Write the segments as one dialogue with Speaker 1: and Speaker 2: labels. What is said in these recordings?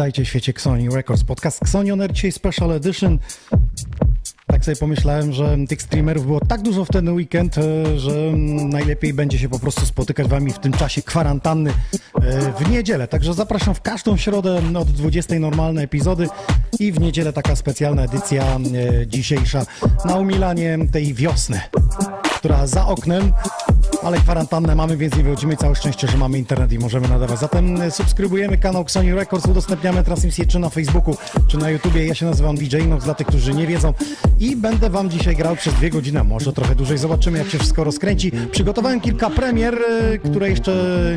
Speaker 1: Witajcie w świecie Xoni Records. Podcast Xonioner dzisiaj Special Edition. Tak sobie pomyślałem, że tych streamerów było tak dużo w ten weekend, e, że najlepiej będzie się po prostu spotykać wami w tym czasie kwarantanny e, w niedzielę. Także zapraszam w każdą środę od 20 normalne epizody i w niedzielę taka specjalna edycja e, dzisiejsza na umilanie tej wiosny, która za oknem ale kwarantannę mamy, więc nie wychodzimy. Całe szczęście, że mamy internet i możemy nadawać. Zatem e, subskrybujemy kanał Sony Records, udostępniamy transmisję czy na Facebooku, czy na YouTubie. Ja się nazywam DJ Nox, dla tych, którzy nie wiedzą. I będę wam dzisiaj grał przez dwie godziny, może trochę dłużej. Zobaczymy, jak się wszystko rozkręci. Przygotowałem kilka premier, e, które jeszcze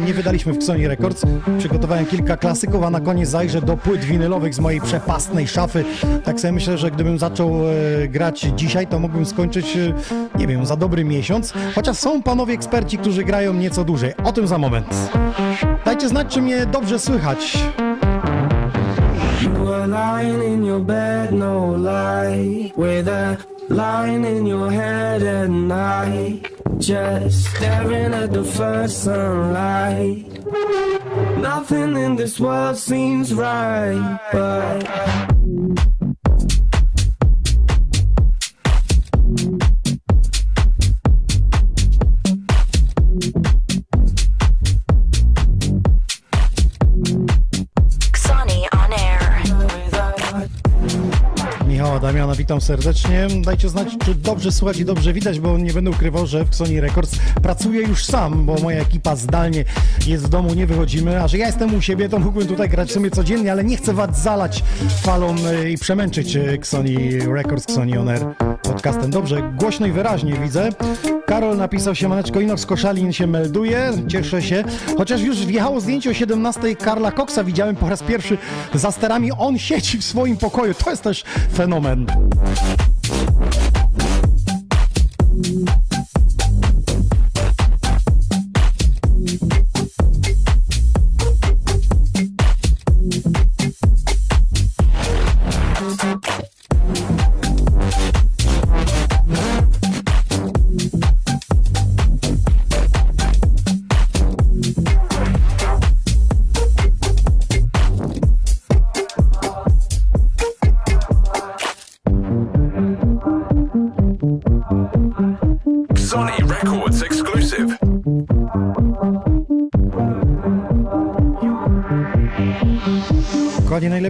Speaker 1: nie wydaliśmy w Sony Records. Przygotowałem kilka klasyków, a na koniec zajrzę do płyt winylowych z mojej przepastnej szafy. Tak sobie myślę, że gdybym zaczął e, grać dzisiaj, to mógłbym skończyć, nie wiem, za dobry miesiąc. Chociaż są panowie eksperci, którzy grają nieco dłużej. O tym za moment. Dajcie znać, czy mnie dobrze słychać.
Speaker 2: Lying no in your head at night. Just staring at the first sunlight. Nothing in this world seems right, but.
Speaker 1: Damiana, witam serdecznie. Dajcie znać, czy dobrze słuchać i dobrze widać, bo nie będę ukrywał, że w Sony Records pracuję już sam, bo moja ekipa zdalnie jest w domu, nie wychodzimy, a że ja jestem u siebie, to mógłbym tutaj grać w sumie codziennie, ale nie chcę was zalać falą y, i przemęczyć y, Sony Records, Sony On Air podcastem. Dobrze, głośno i wyraźnie widzę. Karol napisał się, Maneczko Inox Koszalin się melduje, cieszę się. Chociaż już wjechało zdjęcie o 17 Karla Coxa, widziałem po raz pierwszy za sterami, on siedzi w swoim pokoju, to jest też fenomen. willkommen.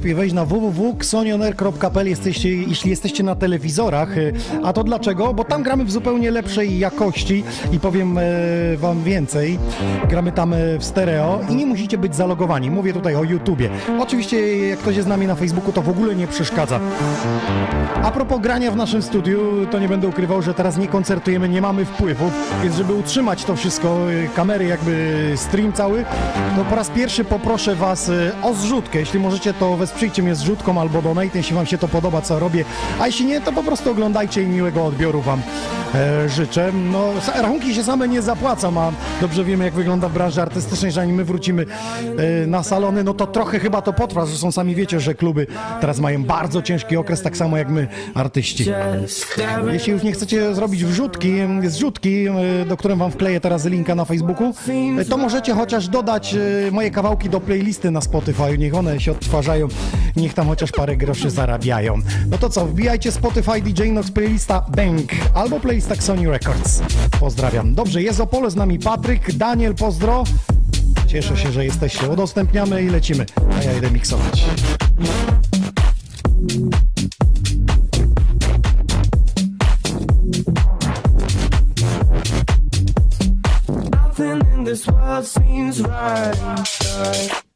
Speaker 1: Najlepiej wejść na www.xonioner.pl jesteście, jeśli jesteście na telewizorach. A to dlaczego? Bo tam gramy w zupełnie lepszej jakości i powiem e, wam więcej. Gramy tam e, w stereo i nie musicie być zalogowani. Mówię tutaj o YouTubie. Oczywiście jak ktoś jest z nami na Facebooku, to w ogóle nie przeszkadza. A propos grania w naszym studiu, to nie będę ukrywał, że teraz nie koncertujemy, nie mamy wpływów, więc żeby utrzymać to wszystko, y, kamery jakby stream cały, to po raz pierwszy poproszę was o zrzutkę. Jeśli możecie, to wesprzyjcie mnie zrzutką albo donate, jeśli Wam się to podoba, co robię. A jeśli nie, to po prostu oglądajcie i miłego odbioru Wam e, życzę. No, rachunki się same nie zapłacą, a dobrze wiemy, jak wygląda w branży artystycznej, że ani my wrócimy e, na salony, no to trochę chyba to potrwa. Zresztą sami wiecie, że kluby teraz mają bardzo ciężki okres, tak samo jak my, artyści. Jeśli już nie chcecie zrobić wrzutki, zrzutki, e, do którym Wam wkleję teraz linka na Facebooku, e, to możecie chociaż dodać e, moje kawałki do playlisty na Spotify. Niech one się odtwarzają niech tam chociaż parę groszy zarabiają. No to co, wbijajcie Spotify DJ Nox playlista Bank albo playlista tak Sony Records. Pozdrawiam. Dobrze, jest Opole z nami Patryk, Daniel, pozdro. Cieszę się, że jesteście. Udostępniamy i lecimy. A ja idę miksować.
Speaker 2: Nothing in this world seems right.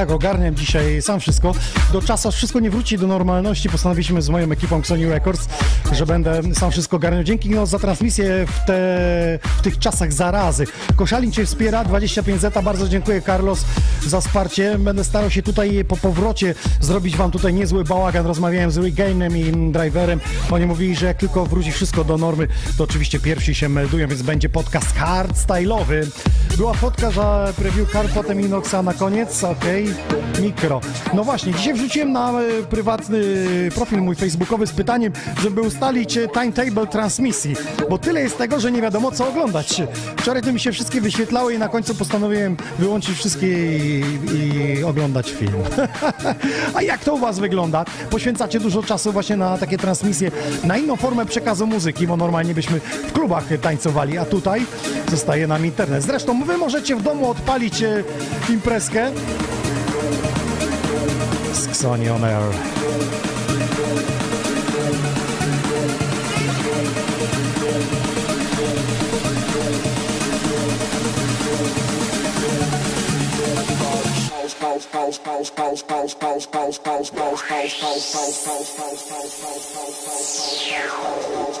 Speaker 1: Tak, ogarniam dzisiaj sam wszystko. Do czasu, aż wszystko nie wróci do normalności, postanowiliśmy z moją ekipą Sony Records, że będę sam wszystko ogarniał. Dzięki no, za transmisję w, te, w tych czasach zarazy. Koszalin Cię wspiera, 25 zeta, bardzo dziękuję Carlos za wsparcie. Będę starał się tutaj po powrocie zrobić Wam tutaj niezły bałagan. Rozmawiałem z Regainem i Driverem. Oni mówili, że jak tylko wróci wszystko do normy, to oczywiście pierwsi się meldują, więc będzie podcast hardstyle'owy. Była fotka, że preview car, potem Inoxa na koniec, okej, mikro. No właśnie, dzisiaj wrzuciłem na e, prywatny profil mój facebookowy z pytaniem, żeby ustalić e, timetable transmisji, bo tyle jest tego, że nie wiadomo co oglądać. Wczoraj to mi się wszystkie wyświetlały i na końcu postanowiłem wyłączyć wszystkie i, i oglądać film. A jak to u Was wygląda? Poświęcacie dużo czasu właśnie na takie transmisje, na inną formę przekazu muzyki, bo normalnie byśmy w klubach tańcowali, a tutaj zostaje nam internet. Zresztą wy możecie w domu odpalić imprezkę z Xoni On Air.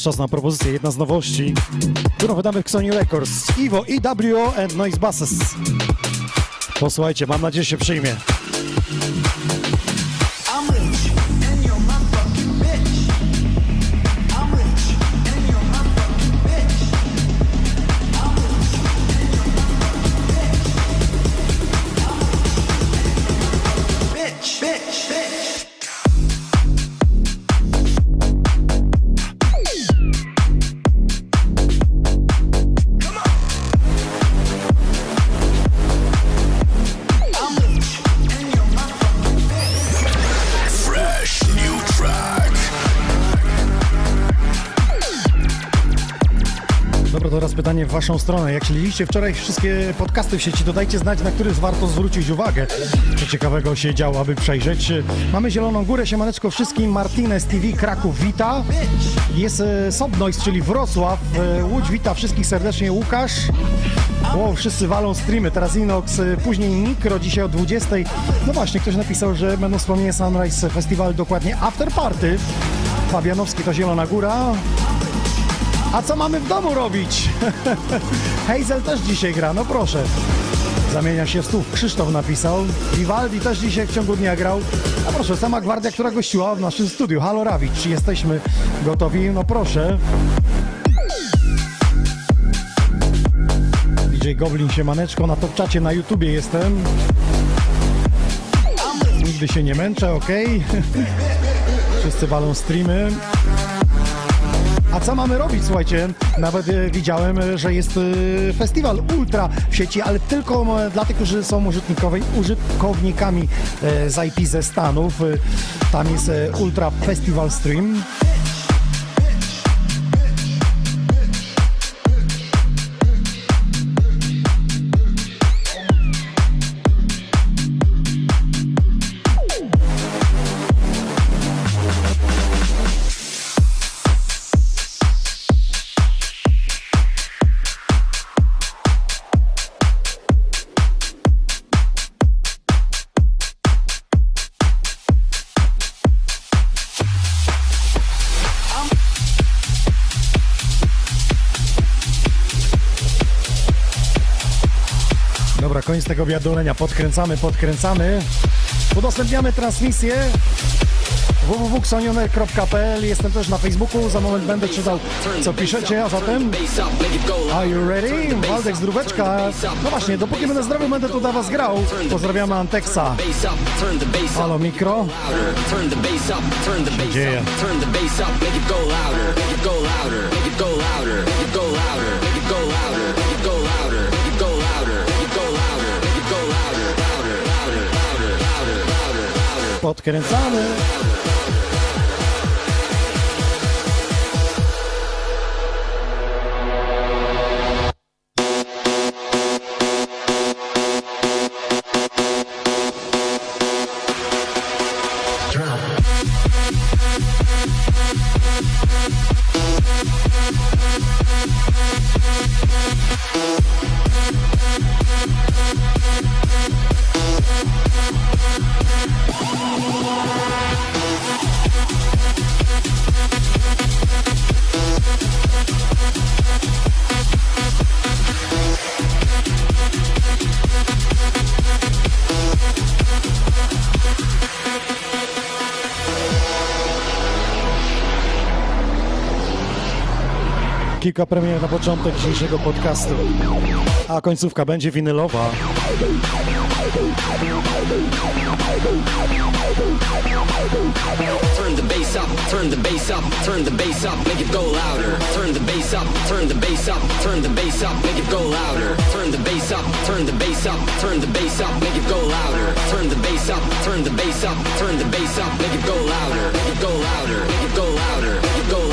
Speaker 1: teraz czas na propozycję, jedna z nowości, którą wydamy w Xoni Records. Iwo, EWO and Noise Buses. Posłuchajcie, mam nadzieję, że się przyjmie. Pytanie w waszą stronę. Jak śledziliście wczoraj wszystkie podcasty w sieci, dodajcie znać, na który warto zwrócić uwagę. Co ciekawego się działo, aby przejrzeć. Mamy Zieloną Górę, siemaneczko wszystkim, Martinez TV, Kraków wita. Jest e, Sobnois, czyli Wrocław, e, Łódź wita wszystkich serdecznie, Łukasz. Wow, wszyscy walą streamy, teraz Inox, e, później Mikro, dzisiaj o 20. No właśnie, ktoś napisał, że będą wspomnienia Sunrise Festival, dokładnie After Party. Fabianowski to Zielona Góra. A co mamy w domu robić? Hazel też dzisiaj gra, no proszę. Zamienia się stów. Krzysztof napisał. Vivaldi też dzisiaj w ciągu dnia grał. No proszę, sama gwardia, która gościła w naszym studiu. Halo Rawicz, jesteśmy gotowi? No proszę. DJ Goblin się maneczko na topczacie na YouTubie jestem. Nigdy się nie męczę, ok? Wszyscy walą streamy. A co mamy robić? Słuchajcie, nawet e, widziałem, e, że jest e, festiwal Ultra w sieci, ale tylko dla tych, którzy są użytkownikami z IP ze Stanów. Tam jest Ultra Festival Stream. Koniec tego wiadolenia. Podkręcamy, podkręcamy. Udostępniamy transmisję. www.xonioner.pl Jestem też na Facebooku, za moment będę czytał co piszecie, a zatem Are you ready? Waldek Zdróweczka. No właśnie, dopóki będę zdrowy będę tu dla was grał. Pozdrawiamy Anteksa. Halo mikro. Się dzieje? Podkręcamy. Kilka premier na początek dzisiejszego podcastu. A końcówka będzie winylowa. Turn the bass up, turn the bass up, turn the bass up, make it go louder. Turn the bass up, turn the bass up, turn the bass up, make it go louder. Turn the bass up, turn the bass up, turn the bass up, make it go louder. Turn the bass up, turn the bass up, turn the bass up, make it go louder. Make it go louder, make it go louder, make it go louder,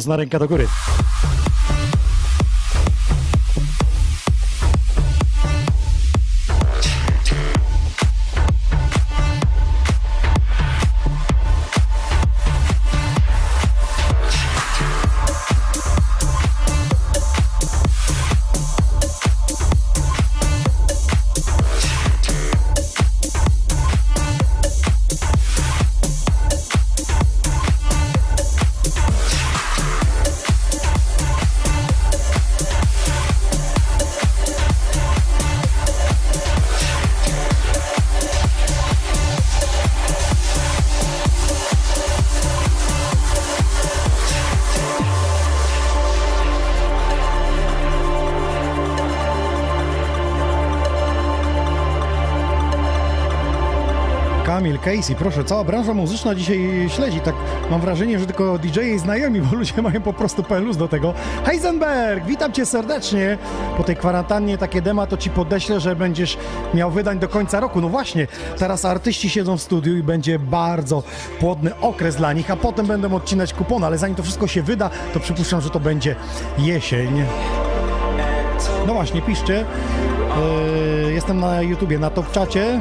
Speaker 1: sztos na rękę do góry. Casey, proszę, cała branża muzyczna dzisiaj śledzi. Tak mam wrażenie, że tylko DJ i znajomi, bo ludzie mają po prostu pelus do tego. Heisenberg, witam cię serdecznie. Po tej kwarantannie takie dema to ci podeślę, że będziesz miał wydań do końca roku. No właśnie, teraz artyści siedzą w studiu i będzie bardzo płodny okres dla nich, a potem będą odcinać kupony, ale zanim to wszystko się wyda, to przypuszczam, że to będzie jesień. No właśnie, piszcie. Yy, jestem na YouTubie, na Top Czacie.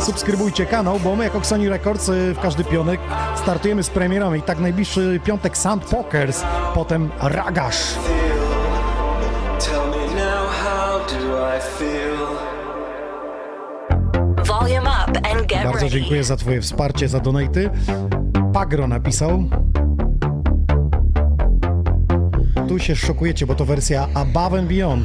Speaker 1: Subskrybujcie kanał, bo my jako Sony Records yy, w każdy piątek startujemy z premierą i tak najbliższy piątek Sound Pokers, potem Ragasz. Bardzo dziękuję za twoje wsparcie, za donaty. Pagro napisał. Tu się szokujecie, bo to wersja Above and Beyond.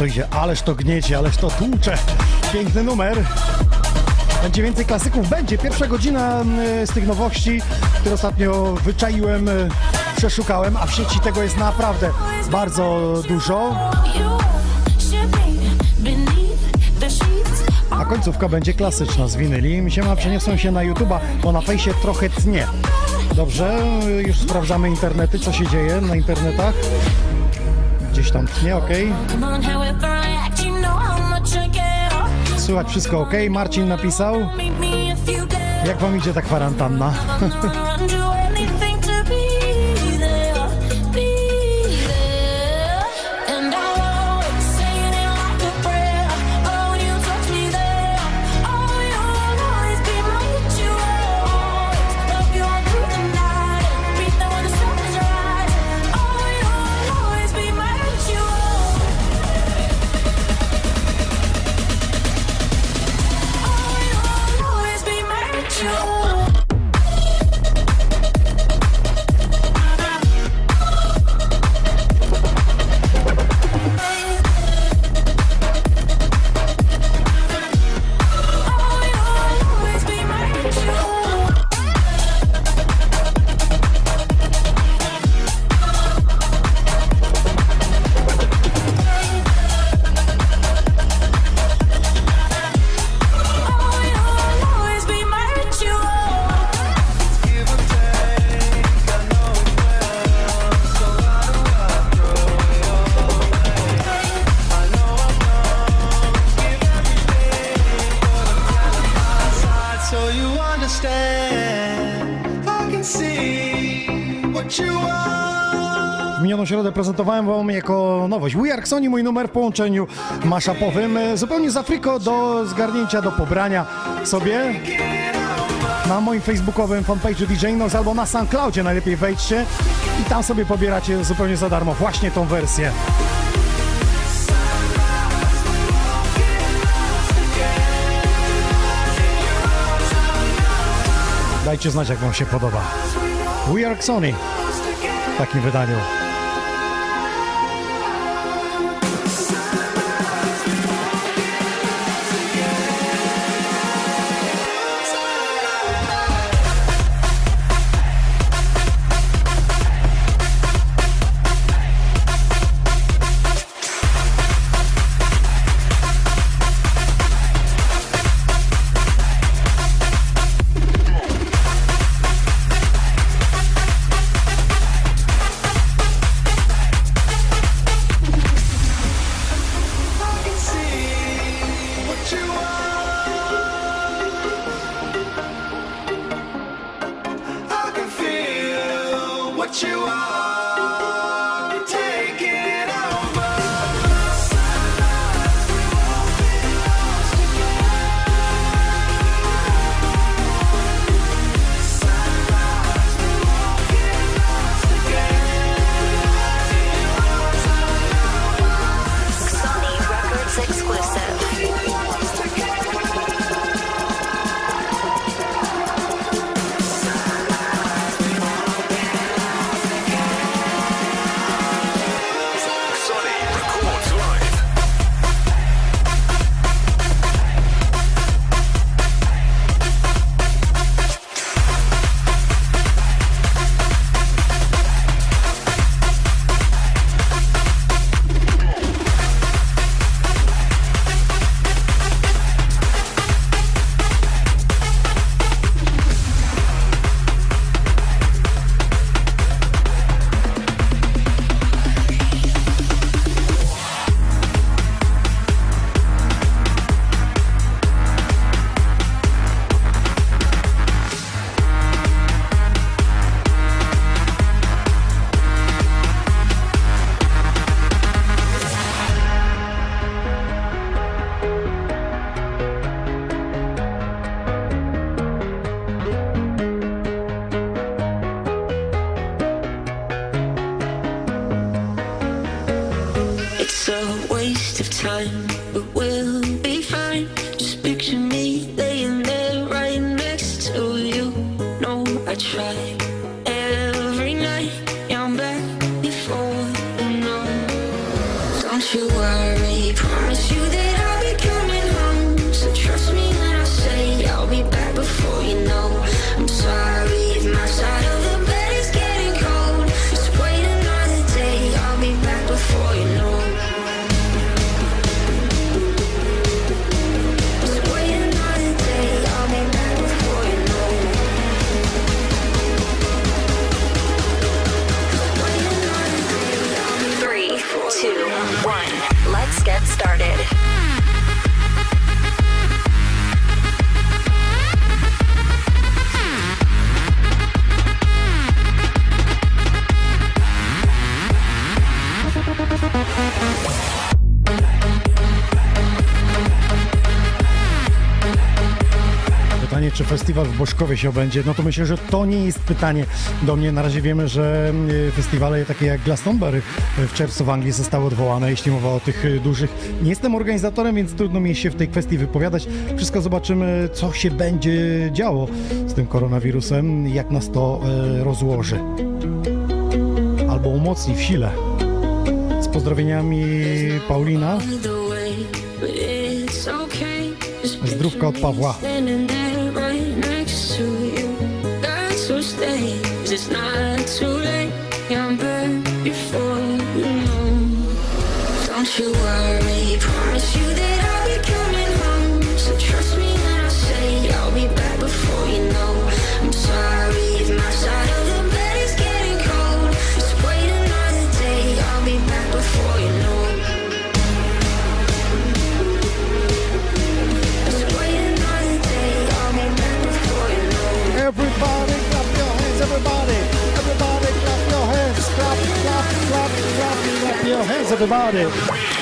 Speaker 3: To
Speaker 1: idzie, ależ to gniecie, ależ to tłucze. Piękny numer. Będzie więcej klasyków. Będzie pierwsza godzina mm, z tych nowości, które ostatnio wyczaiłem, y, przeszukałem, a w sieci tego jest naprawdę bardzo dużo. A końcówka będzie klasyczna z winyli. Mi się ma przeniosą się na YouTube'a, bo na fejsie trochę tnie. Dobrze, y, już sprawdzamy internety, co się dzieje na internetach. Gdzieś tam tnie, ok. Słychać wszystko ok. Marcin napisał. Jak wam idzie ta kwarantanna? prezentowałem wam jako nowość We Are Sony, mój numer w połączeniu maszapowym, e, zupełnie z do zgarnięcia, do pobrania sobie na moim facebookowym fanpage'u DJ Nox albo na SoundCloudzie najlepiej wejdźcie i tam sobie pobieracie zupełnie za darmo właśnie tą wersję. Dajcie znać, jak wam się podoba. We Are Sony w takim wydaniu.
Speaker 3: Let's get started.
Speaker 1: czy festiwal w Boszkowie się obędzie, no to myślę, że to nie jest pytanie do mnie. Na razie wiemy, że y, festiwale takie jak Glastonbury y, w czerwcu w Anglii zostały odwołane, jeśli mowa o tych y, dużych. Nie jestem organizatorem, więc trudno mi się w tej kwestii wypowiadać. Wszystko zobaczymy, co się będzie działo z tym koronawirusem, jak nas to rozłoży. Albo umocni w sile. Z pozdrowieniami Paulina. Zdrówka od Pawła.
Speaker 4: of
Speaker 1: about
Speaker 2: it.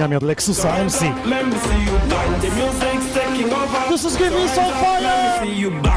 Speaker 1: brzmieniami od Lexusa MC. This is giving
Speaker 2: so
Speaker 1: fire!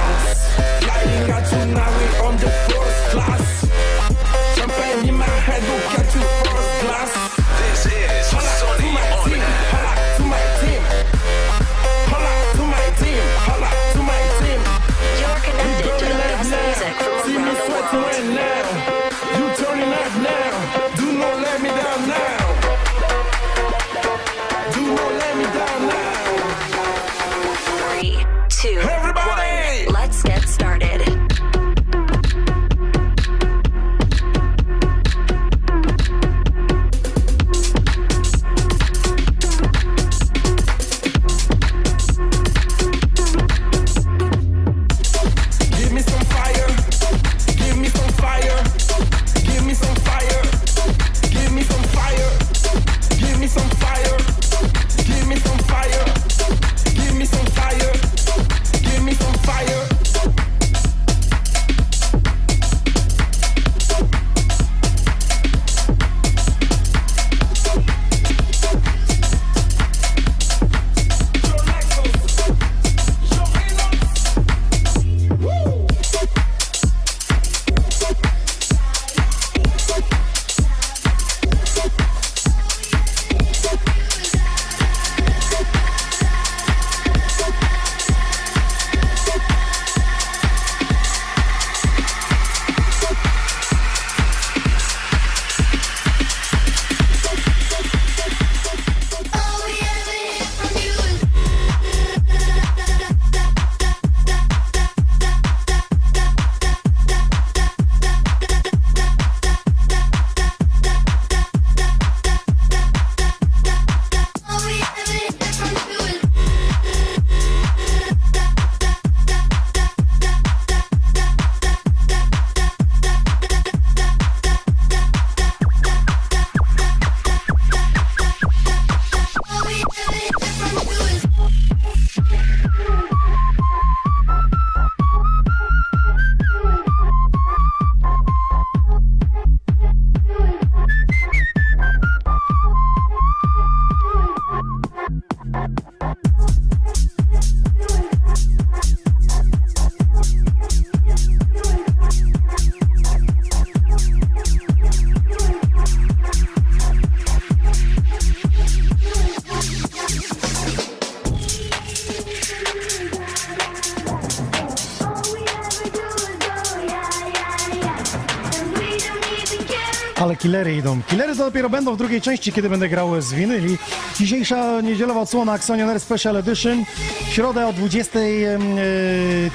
Speaker 1: Killery idą. Killery to dopiero będą w drugiej części, kiedy będę grał z winyli. Dzisiejsza niedzielawa odsłona Axonioner Special Edition. W środę o 20 yy,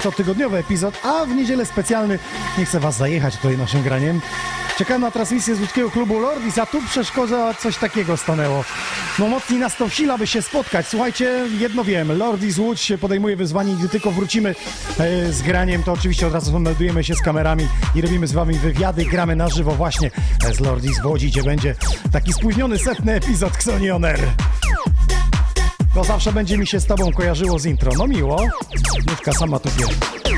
Speaker 1: cotygodniowy epizod, a w niedzielę specjalny. Nie chcę was zajechać tutaj naszym graniem. Czekałem na transmisję z łódzkiego klubu Lordis, a tu przeszkoda coś takiego stanęło. No mocniej nas to wsila, by się spotkać. Słuchajcie, jedno wiem, Lordis Łódź się podejmuje wyzwanie i gdy tylko wrócimy e, z graniem, to oczywiście od razu meldujemy się z kamerami i robimy z wami wywiady, gramy na żywo właśnie e, z Lordis w Łodzi, gdzie będzie taki spóźniony setny epizod Xonioner. To zawsze będzie mi się z tobą kojarzyło z intro. No miło. Mówka sama tu wie.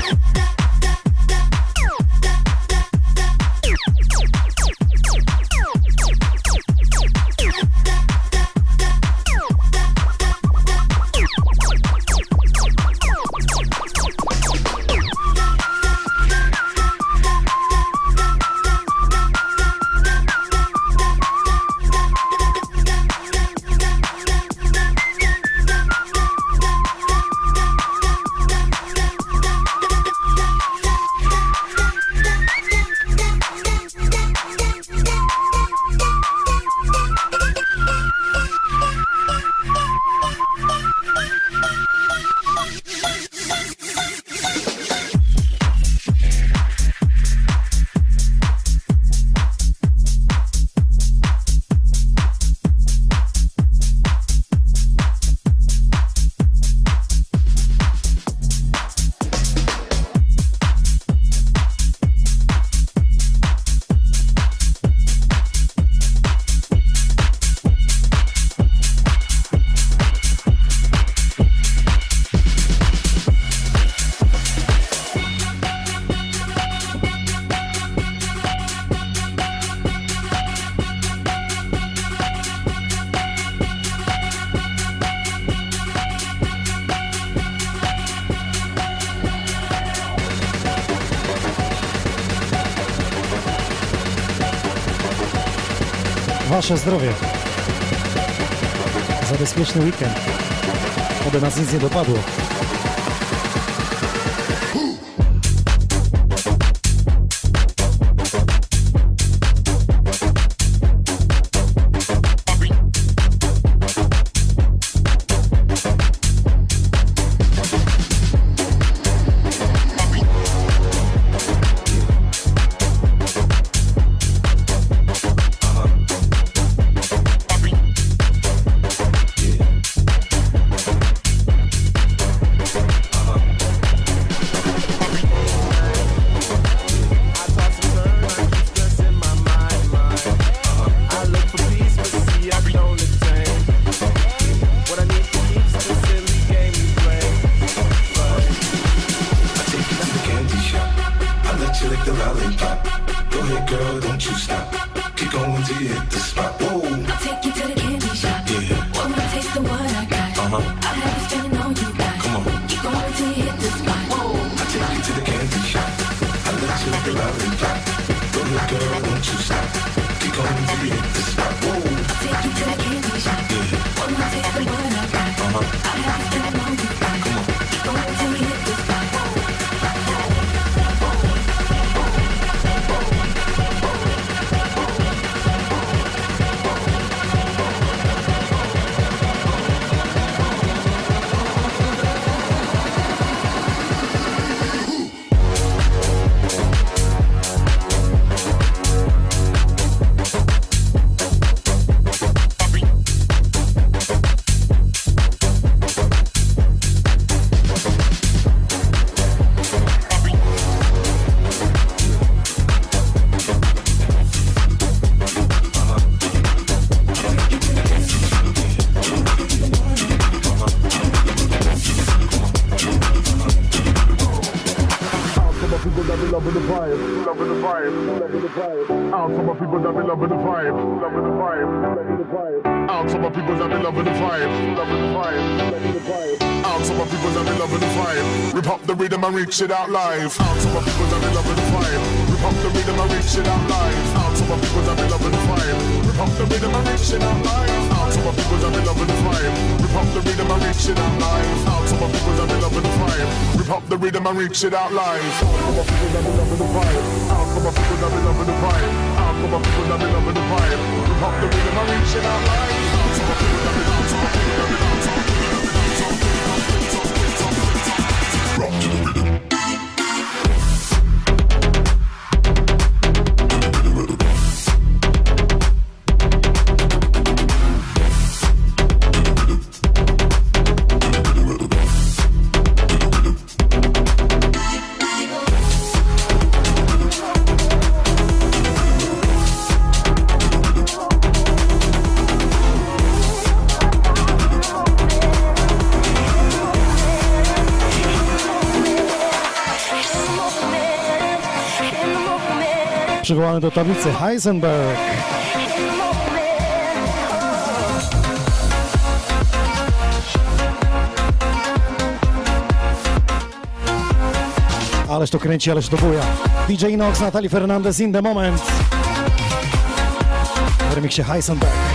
Speaker 2: Wasze zdrowie. Za bezpieczny weekend. Oby nas nic nie dopadło.
Speaker 4: Reach it out live. Out to my people that be loving the vibe. Rip up the rhythm and reach it out live. Out to my people that be loving the vibe. Rip up the rhythm and reach it out live. Out to my people that be loving the vibe. Rip up the rhythm and reach it out live. Out to my people that be loving the vibe. Rip up the rhythm and reach it out live. Out to my people that be loving the vibe. Out to my people that be loving the vibe. Out to my people that be loving the vibe. Rip up the rhythm and reach it out live.
Speaker 2: Przywołany do tablicy Heisenberg. Ależ to kręci, ależ to buja. DJ Inox, Natalie Fernandez in the moment. W remiksie Heisenberg.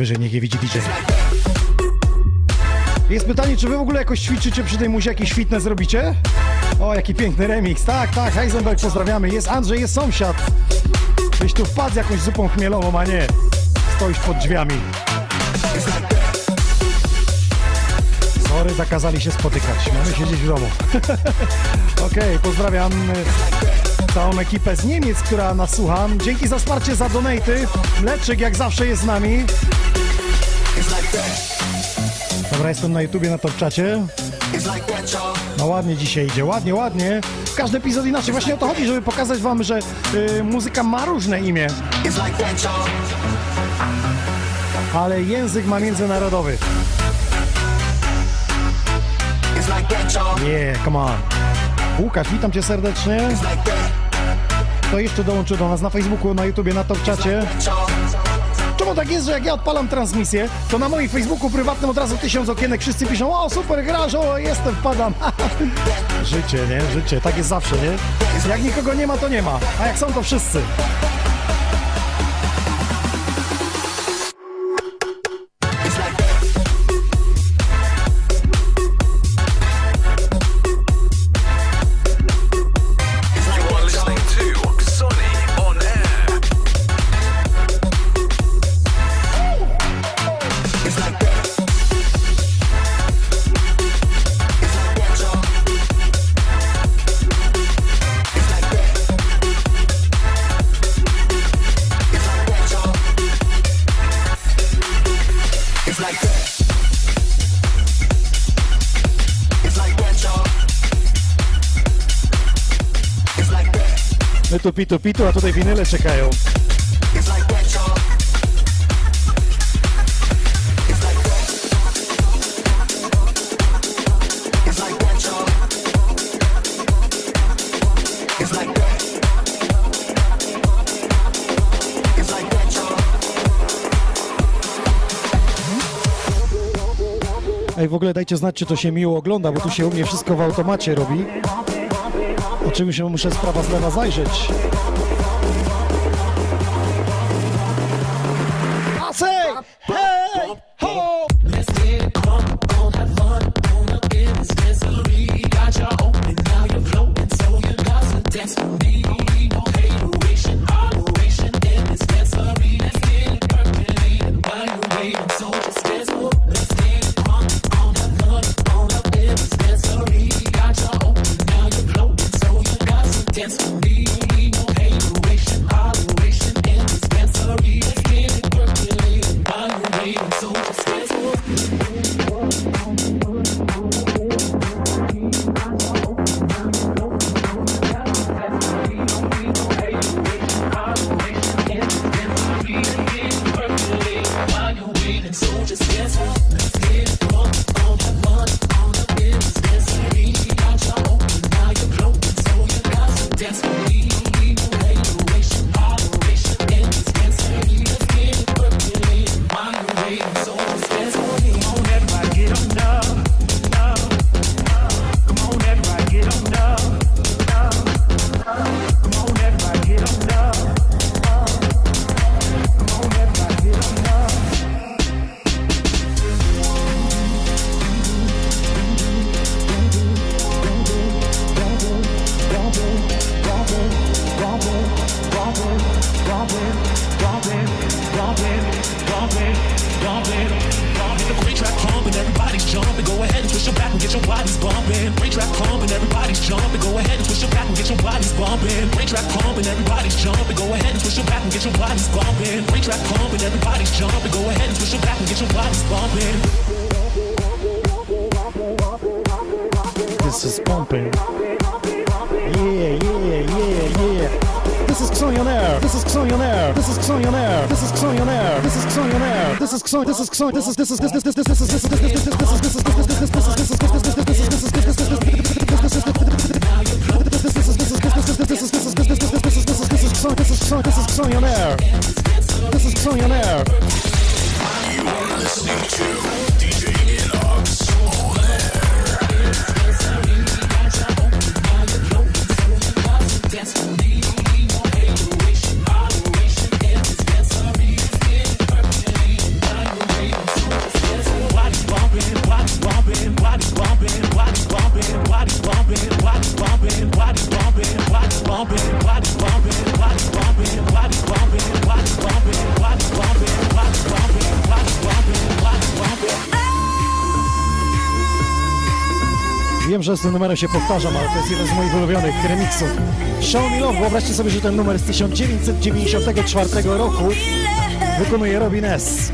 Speaker 1: wyżej, niech je widzi DJ. Jest pytanie, czy wy w ogóle jakoś ćwiczycie przy tej muzie, jakieś fitness robicie? O, jaki piękny remix, tak, tak, Heisenberg pozdrawiamy, jest Andrzej, jest sąsiad. Byś tu wpadł z jakąś zupą chmielową, a nie stoisz pod drzwiami. Sorry, zakazali się spotykać, mamy siedzieć w domu. Okej, okay, pozdrawiam e, całą ekipę z Niemiec, która nas słucha. Dzięki za wsparcie, za donaty. Mleczyk jak zawsze jest z nami. Dobra, jestem na YouTubie, na Topczacie. No ładnie dzisiaj idzie, ładnie, ładnie. Każdy epizod inaczej. Właśnie o to chodzi, żeby pokazać wam, że y, muzyka ma różne imię. Ale język ma międzynarodowy. Yeah, come on. Łukasz, witam cię serdecznie. To jeszcze dołączy do nas na Facebooku, na YouTubie, na Topczacie czemu tak jest, że jak ja odpalam transmisję, to na moim Facebooku prywatnym od razu tysiąc okienek, wszyscy piszą, o super grasz, o jestem, wpadam. Życie, nie? Życie, tak jest zawsze, nie? Jak nikogo nie ma, to nie ma, a jak są, to wszyscy. pitu pitu, a tutaj winyle czekają. Ej, w ogóle dajcie znać, czy to się miło ogląda, bo tu się u mnie wszystko w automacie robi. Oczywiście muszę sprawa z lewa zajrzeć. this is tym numerem się powtarzam, ale to jest jeden z moich ulubionych remixów. Show Me Love, wyobraźcie sobie, że ten numer z 1994 roku wykonuje Robin S.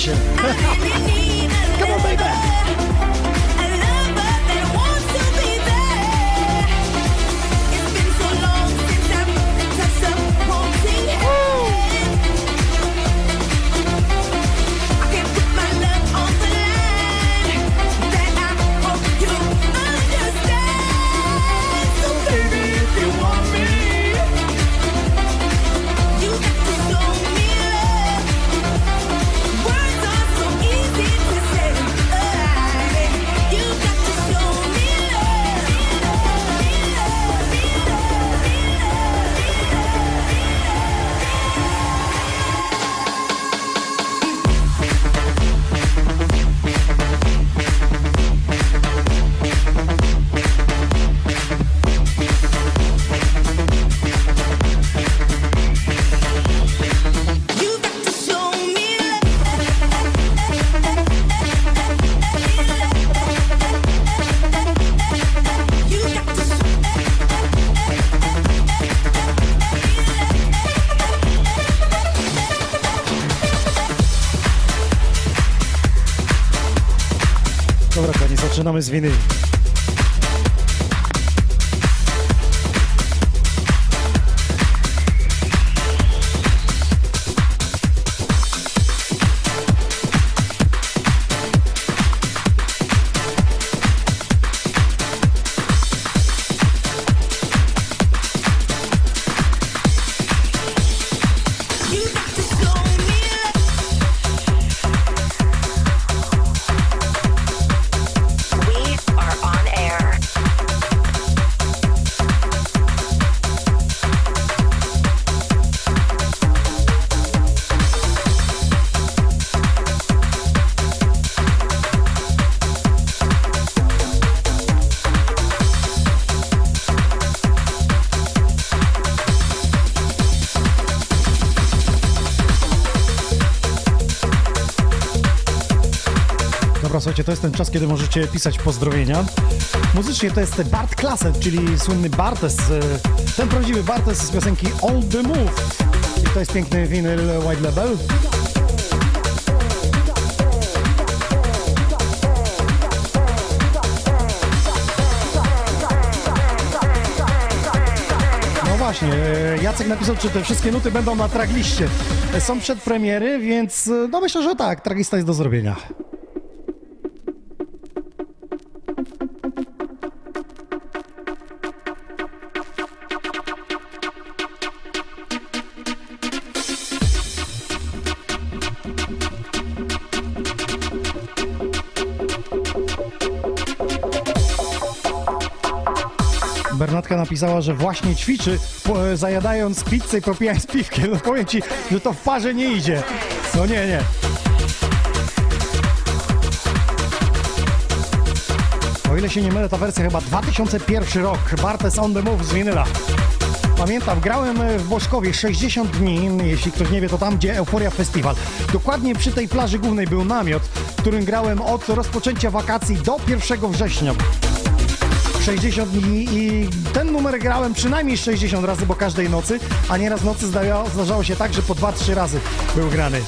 Speaker 2: Nation. Vamos,
Speaker 1: Vini. Słuchajcie, to jest ten czas, kiedy możecie pisać pozdrowienia. Muzycznie to jest Bart Klaset, czyli słynny Bartes. E, ten prawdziwy Bartes z piosenki All The Move. I to jest piękny winyl White Label. No właśnie. E, Jacek napisał, czy te wszystkie nuty będą na tragliście. E, są przedpremiery, więc no myślę, że tak, traglista jest do zrobienia. Napisała, że właśnie ćwiczy, po, e, zajadając pizzę i popijając piwkiem. No powiem ci, że to w parze nie idzie. No nie, nie. O ile się nie mylę, ta wersja chyba 2001 rok. Bartes on the move z winyla. Pamiętam, grałem e, w Boszkowie 60 dni, jeśli ktoś nie wie, to tam, gdzie Euforia Festival. Dokładnie przy tej plaży głównej był namiot, w którym grałem od rozpoczęcia wakacji do 1 września. 60 dni i ten numer grałem przynajmniej 60 razy, bo każdej nocy, a nieraz nocy zdarzało, się tak, że po 2-3 razy był grany.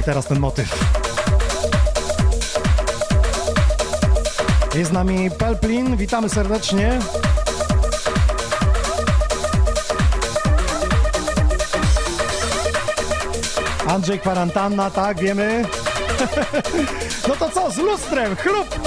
Speaker 1: I teraz ten motyw. Jest z nami Pelplin, witamy serdecznie. Andrzej Kwarantanna, tak, wiemy. No to co, z lustrem, chlup!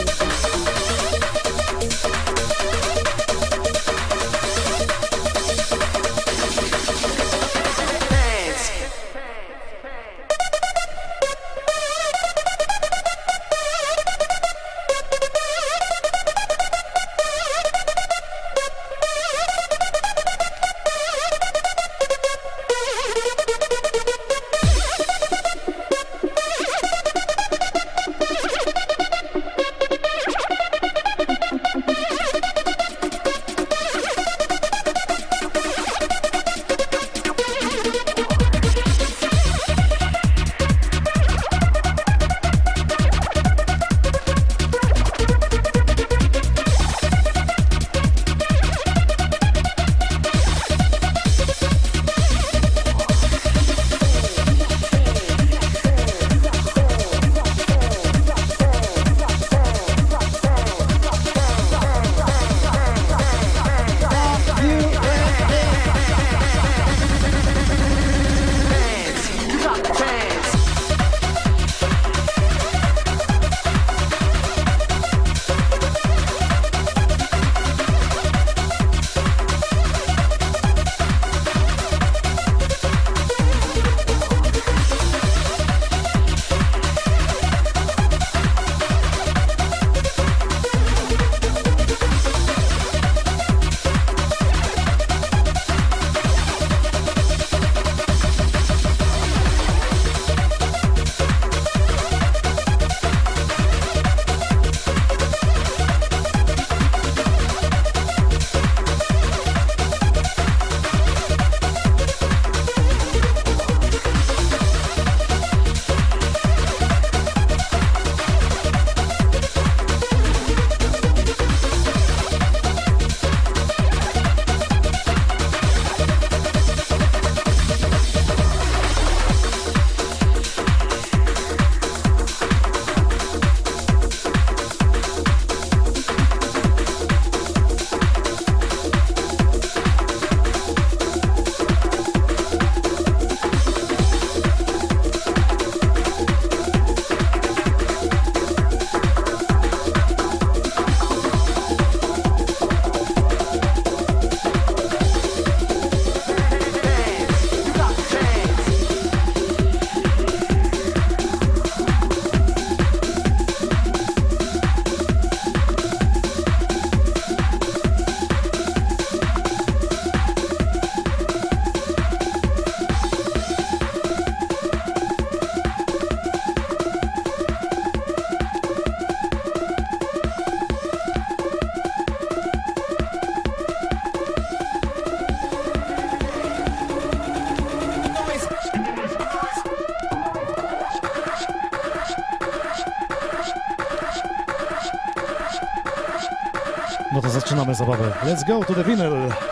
Speaker 1: Let's go to the vinyl.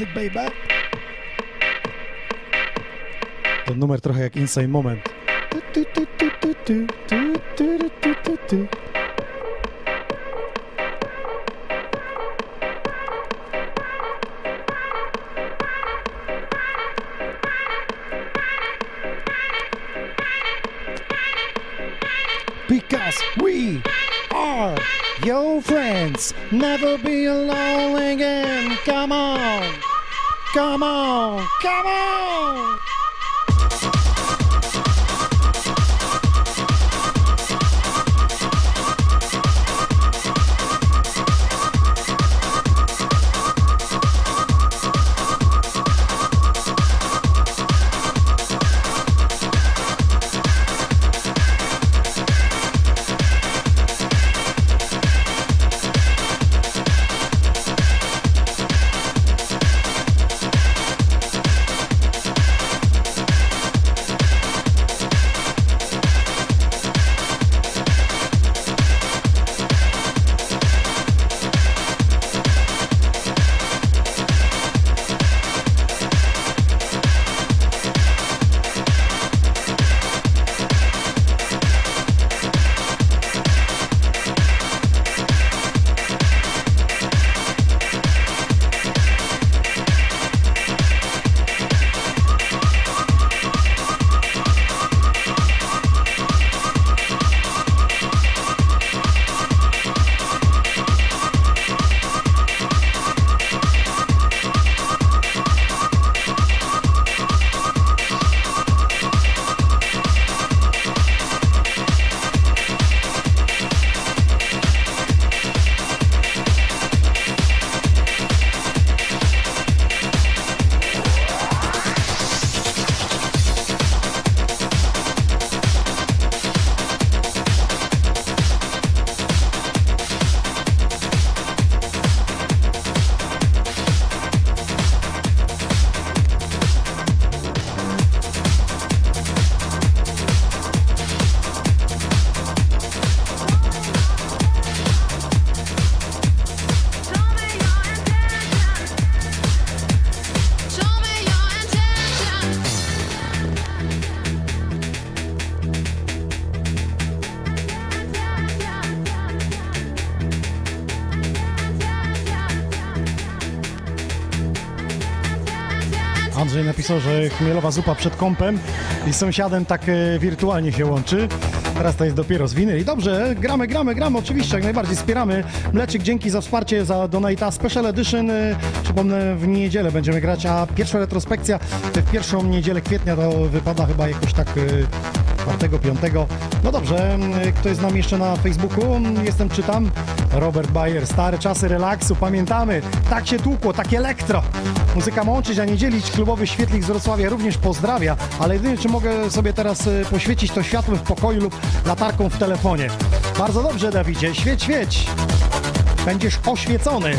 Speaker 1: music, baby. Ten numer trochę jak Insane Moment. Because we are your friends. Never be alone again. Come on. Come on. Come on. Napisał, że chmielowa zupa przed kąpem i z sąsiadem tak e, wirtualnie się łączy. Teraz to jest dopiero z winy. I dobrze, gramy, gramy, gramy, oczywiście, jak najbardziej wspieramy. Mleczyk, dzięki za wsparcie, za donata Special Edition. E, Przypomnę, w niedzielę będziemy grać, a pierwsza retrospekcja w pierwszą niedzielę kwietnia to wypada chyba jakoś tak e, czwartego, piątego. No dobrze, kto jest z nami jeszcze na Facebooku? Jestem, czytam. Robert Bayer, stare czasy relaksu, pamiętamy. Tak się tłukło, tak elektro. Muzyka ma łączyć, a nie dzielić. Klubowy świetlik z Wrocławia również pozdrawia, ale jedynie czy mogę sobie teraz y, poświecić to światłem w pokoju lub latarką w telefonie. Bardzo dobrze, Dawidzie, świeć, świeć. Będziesz oświecony.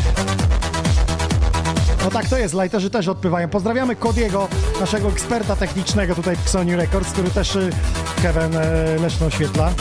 Speaker 1: No tak to jest, lajterzy też odpływają. Pozdrawiamy Kodiego, naszego eksperta technicznego tutaj w Sony Records, który też y, Kevin e, Leszno oświetla.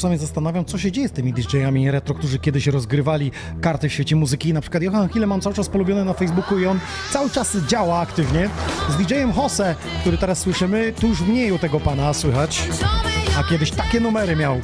Speaker 1: Czasami zastanawiam, co się dzieje z tymi DJ-ami retro, którzy kiedyś rozgrywali karty w świecie muzyki. Na przykład Johan Hille mam cały czas polubiony na Facebooku i on cały czas działa aktywnie. Z DJ-em Jose, który teraz słyszymy, tu już mniej u tego pana słychać. A kiedyś takie numery miał.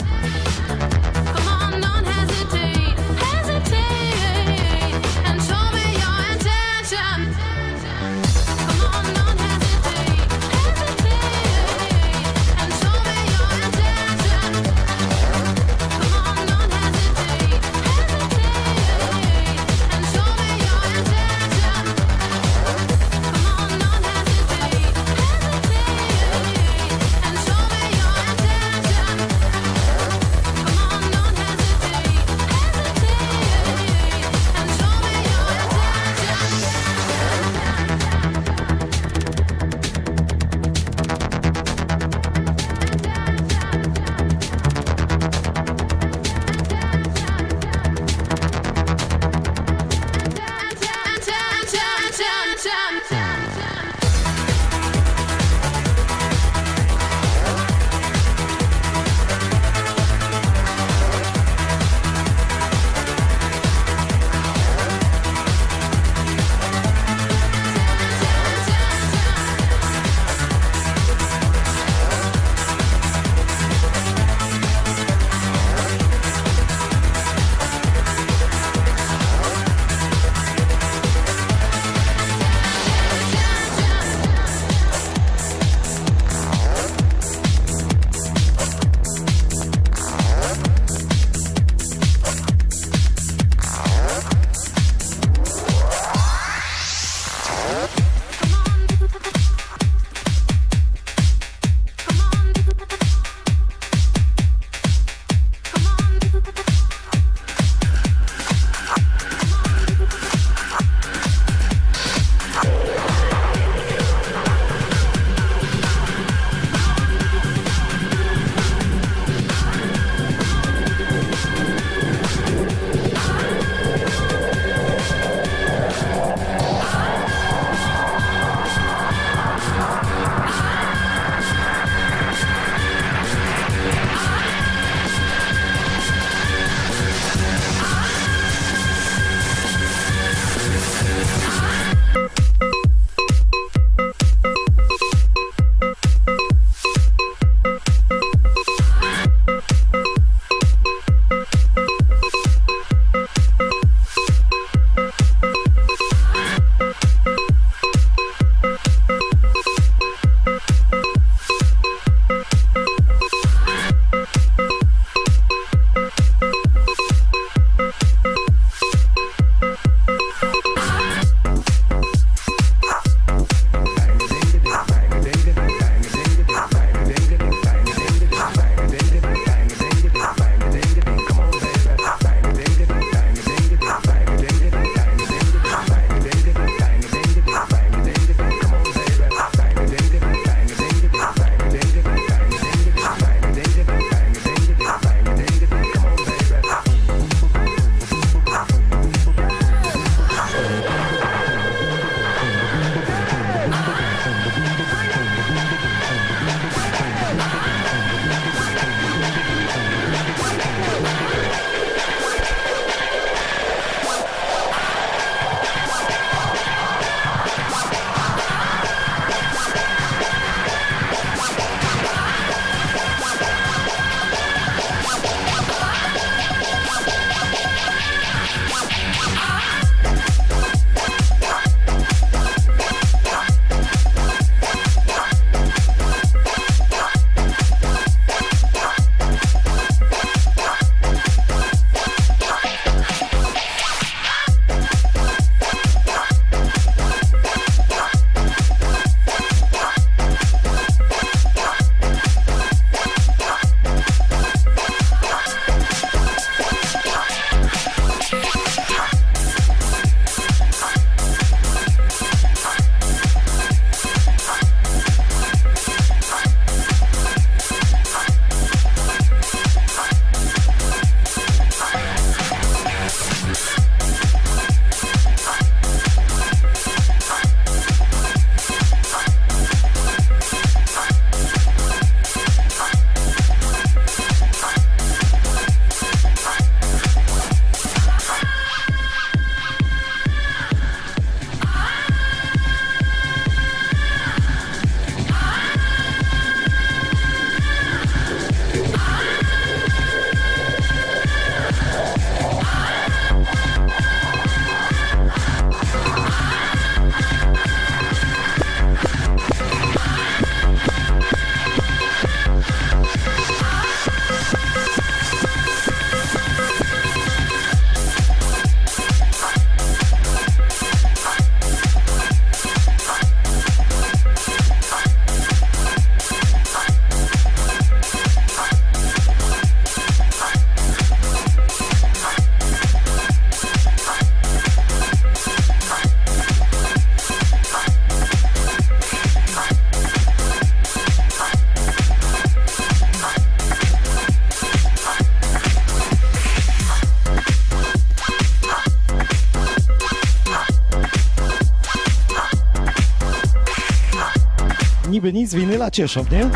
Speaker 1: Gdyby nic, winyla cieszą, nie?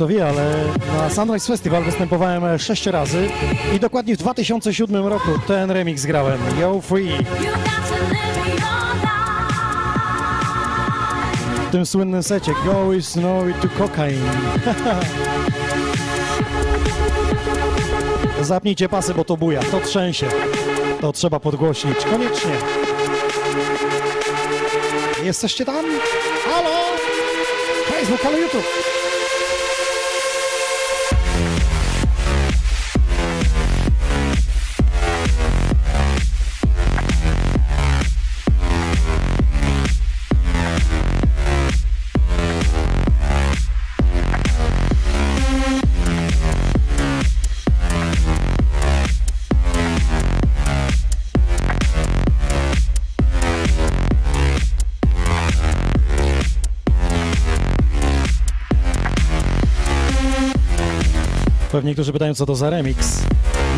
Speaker 1: Kto wie, ale na Sunrise Festival występowałem sześć razy i dokładnie w 2007 roku ten remix grałem. Yo Free. W tym słynnym secie Go is no to cocaine. Zapnijcie pasy, bo to buja, to trzęsie. To trzeba podgłośnić, koniecznie. Jesteście tam? Halo? Facebook, ale YouTube. Pewnie niektórzy pytają, co to za remix.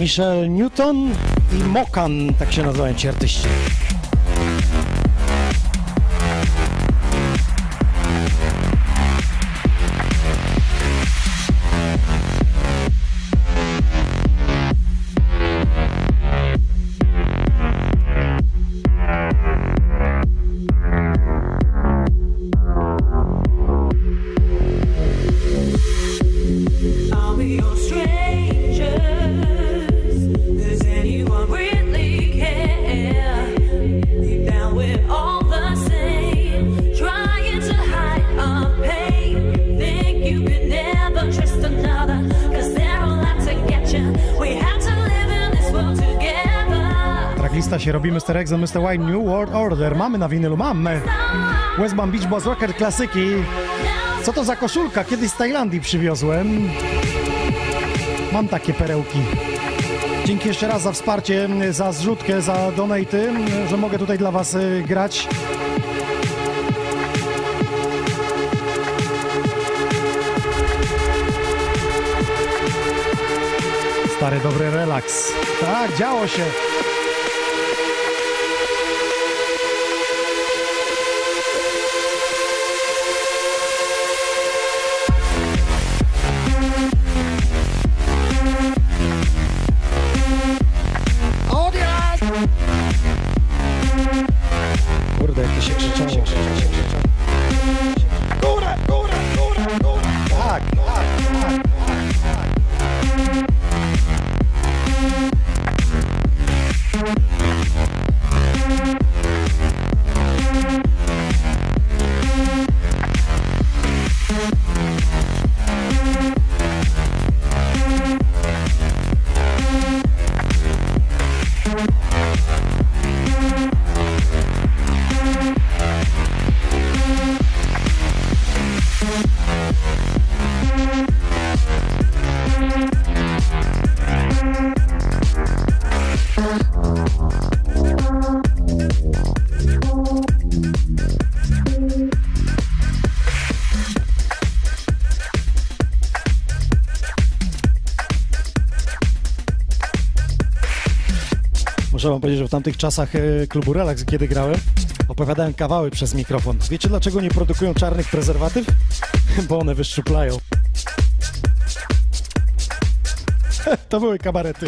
Speaker 1: Michel Newton i Mokan, tak się nazywają ci artyści. Robimy z Terexem, Mr. New World Order. Mamy na winylu, mamy. West Palm Beach Boys Rocker klasyki. Co to za koszulka? Kiedyś z Tajlandii przywiozłem. Mam takie perełki. Dzięki jeszcze raz za wsparcie, za zrzutkę, za donaty, że mogę tutaj dla Was y, grać. Stary, dobry relaks. Tak, działo się. Muszę wam powiedzieć, że w tamtych czasach e, klubu Relax, kiedy grałem, opowiadałem kawały przez mikrofon. Wiecie dlaczego nie produkują czarnych prezerwatyw? Bo one wyszczuplają. to były kabarety.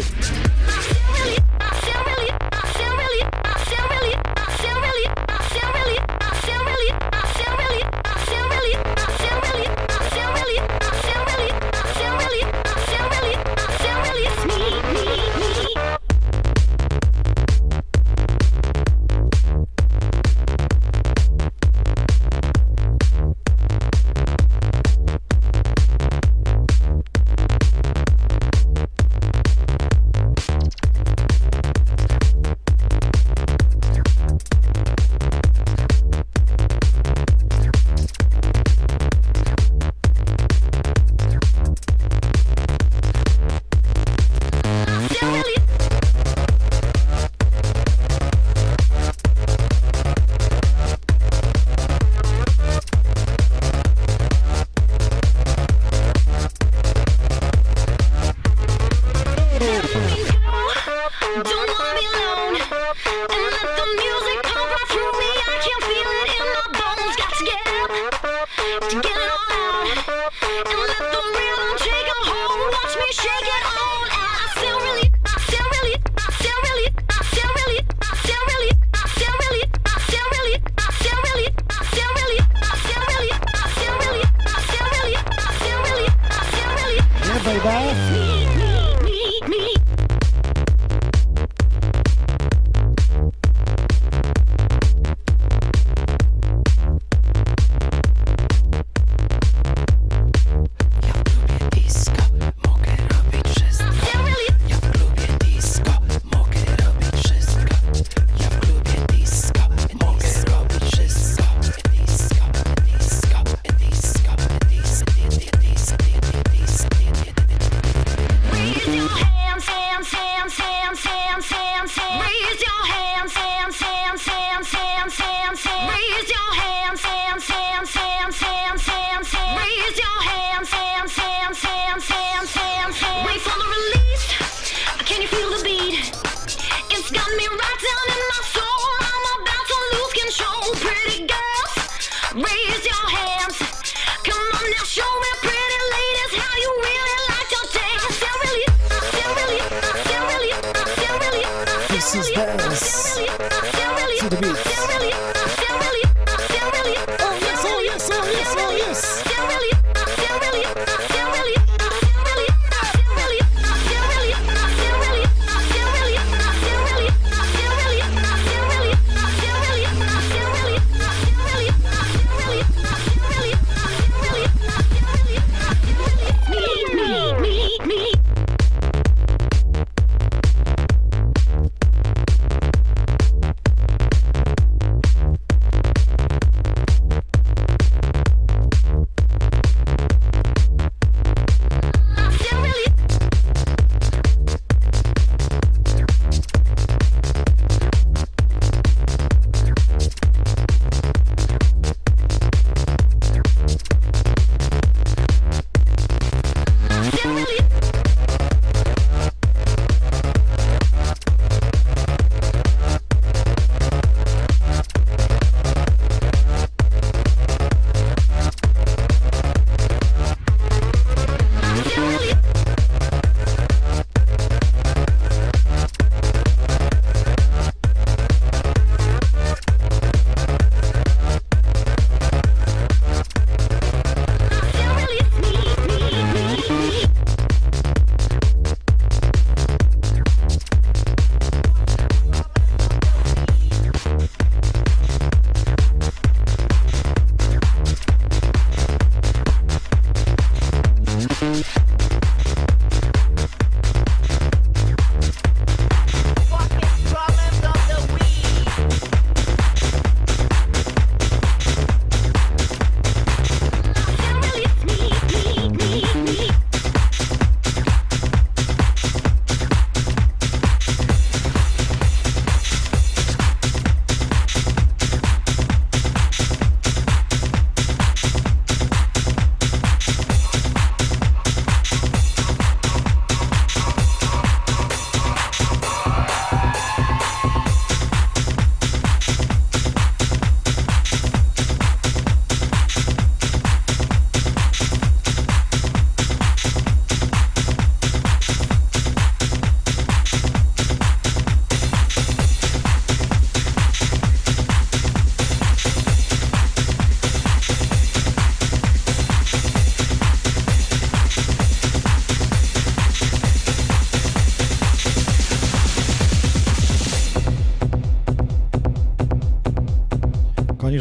Speaker 1: won't be alone.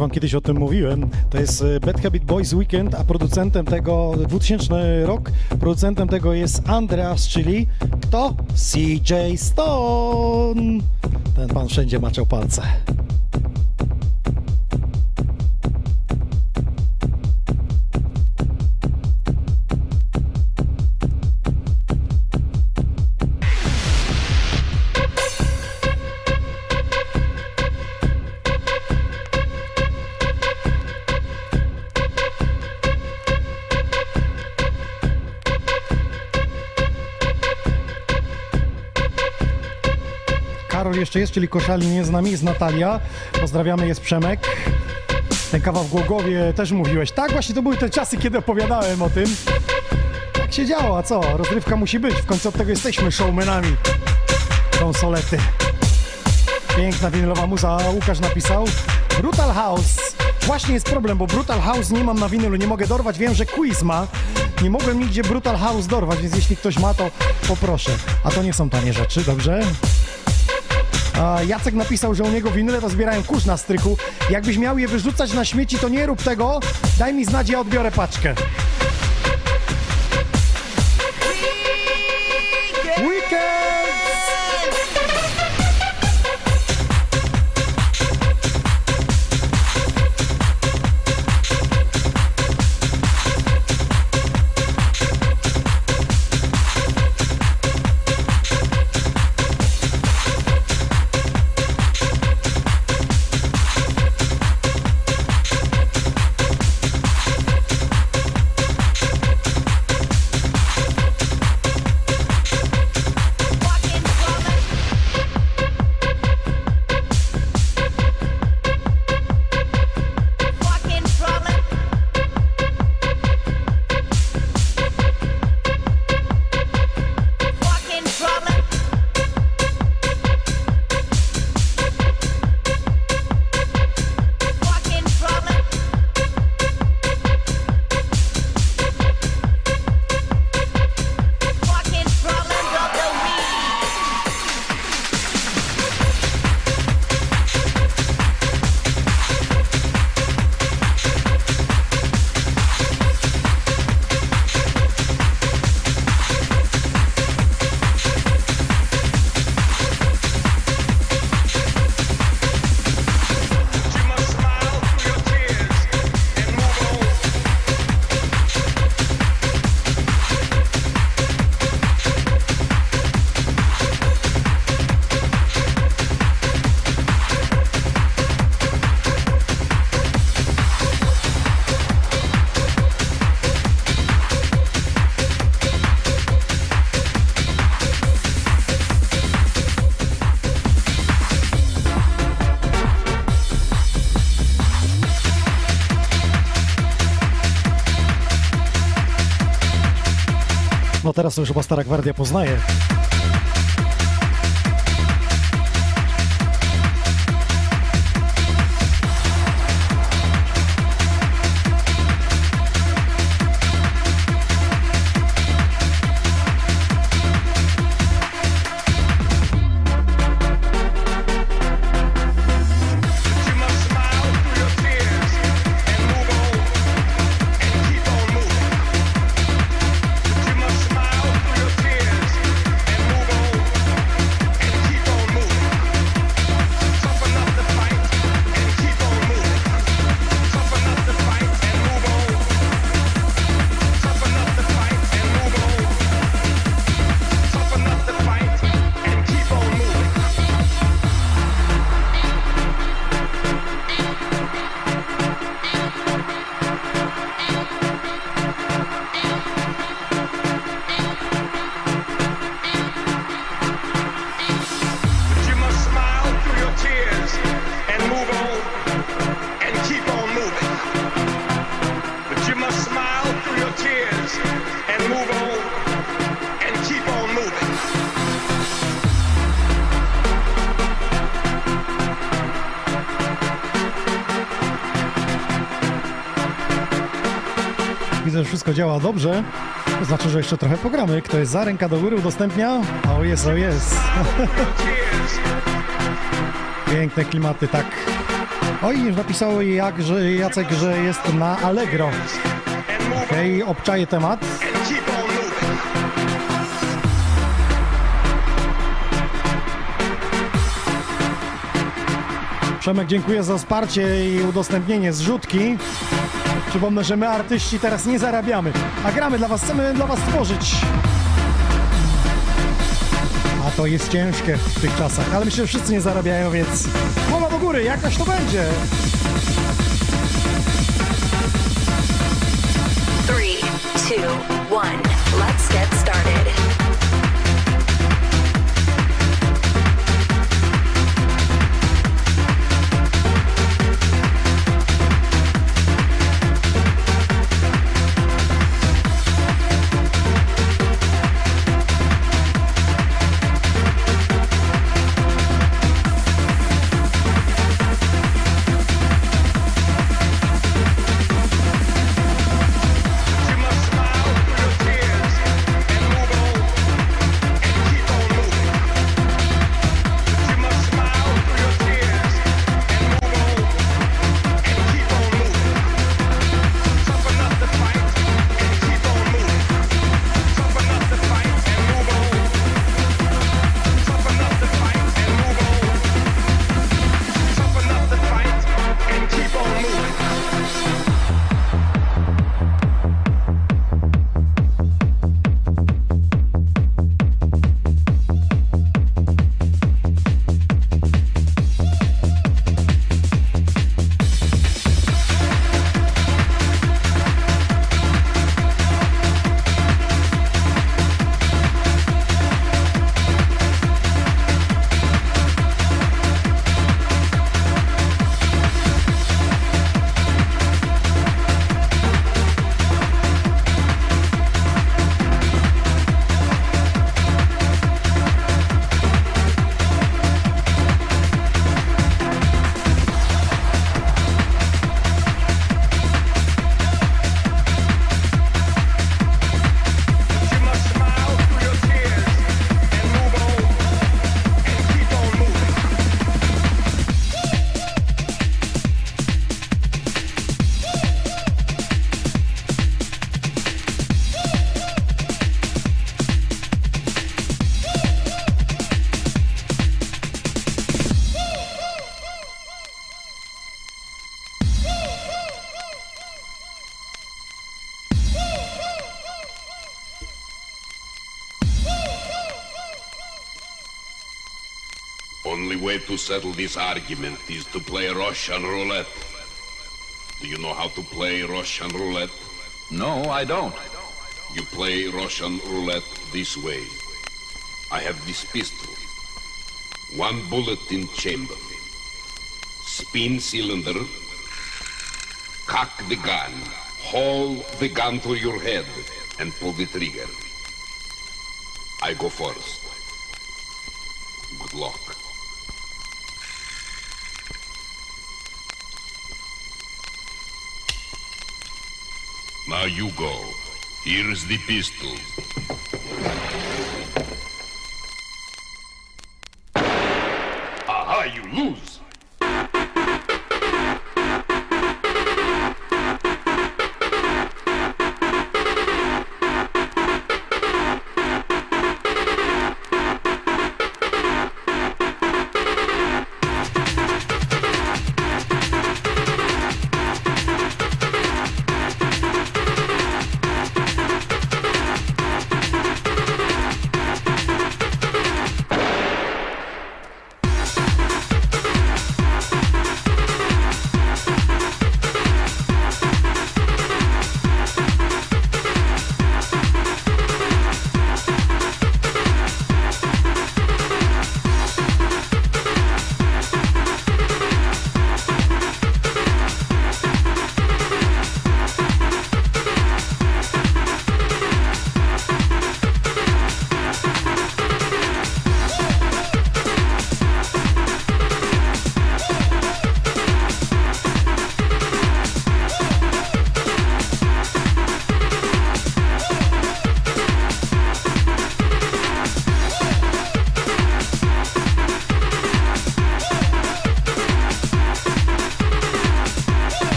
Speaker 1: Wam kiedyś o tym mówiłem. To jest e, Bad Habit Boys Weekend, a producentem tego 2000 rok, producentem tego jest Andreas, czyli kto? CJ Stone. Ten pan wszędzie maczał palce. Jeszcze jest, czyli koszali nie z nami, jest Natalia. Pozdrawiamy, jest Przemek. Ten kawał w Głogowie też mówiłeś. Tak, właśnie to były te czasy, kiedy opowiadałem o tym. Tak się działo, a co? Rozrywka musi być. W końcu od tego jesteśmy showmanami. Konsolety. Piękna winylowa muza. Łukasz napisał. Brutal House. Właśnie jest problem, bo Brutal House nie mam na winylu, nie mogę dorwać. Wiem, że quiz ma. Nie mogłem nigdzie Brutal House dorwać, więc jeśli ktoś ma, to poproszę. A to nie są tanie rzeczy, dobrze? Jacek napisał, że u niego winyle to zbierają kurz na strychu. Jakbyś miał je wyrzucać na śmieci, to nie rób tego. Daj mi znać, ja odbiorę paczkę. Teraz to już chyba Stara Gwardia poznaje. Wszystko działa dobrze. To znaczy, że jeszcze trochę pogramy. Kto jest za, ręka do góry udostępnia? O jest, o jest. Piękne klimaty, tak. Oj, już napisał jak, że Jacek, że jest na Allegro. Okej, obczaję temat. Przemek, dziękuję za wsparcie i udostępnienie zrzutki. Przypomnę, że my artyści teraz nie zarabiamy, a gramy dla was, chcemy dla was tworzyć. A to jest ciężkie w tych czasach, ale myślę, że wszyscy nie zarabiają, więc głowa do góry, jakaś to będzie.
Speaker 4: Three, two, one.
Speaker 5: To settle this argument is to play Russian roulette. Do you know how to play Russian roulette?
Speaker 6: No, I don't.
Speaker 5: You play Russian roulette this way. I have this pistol. One bullet in chamber. Spin cylinder. Cock the gun. Hold the gun to your head and pull the trigger. I go first. Good luck. Now you go. Here's the pistol. Aha, you lose.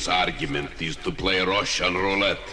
Speaker 5: This argument is to play Russian roulette.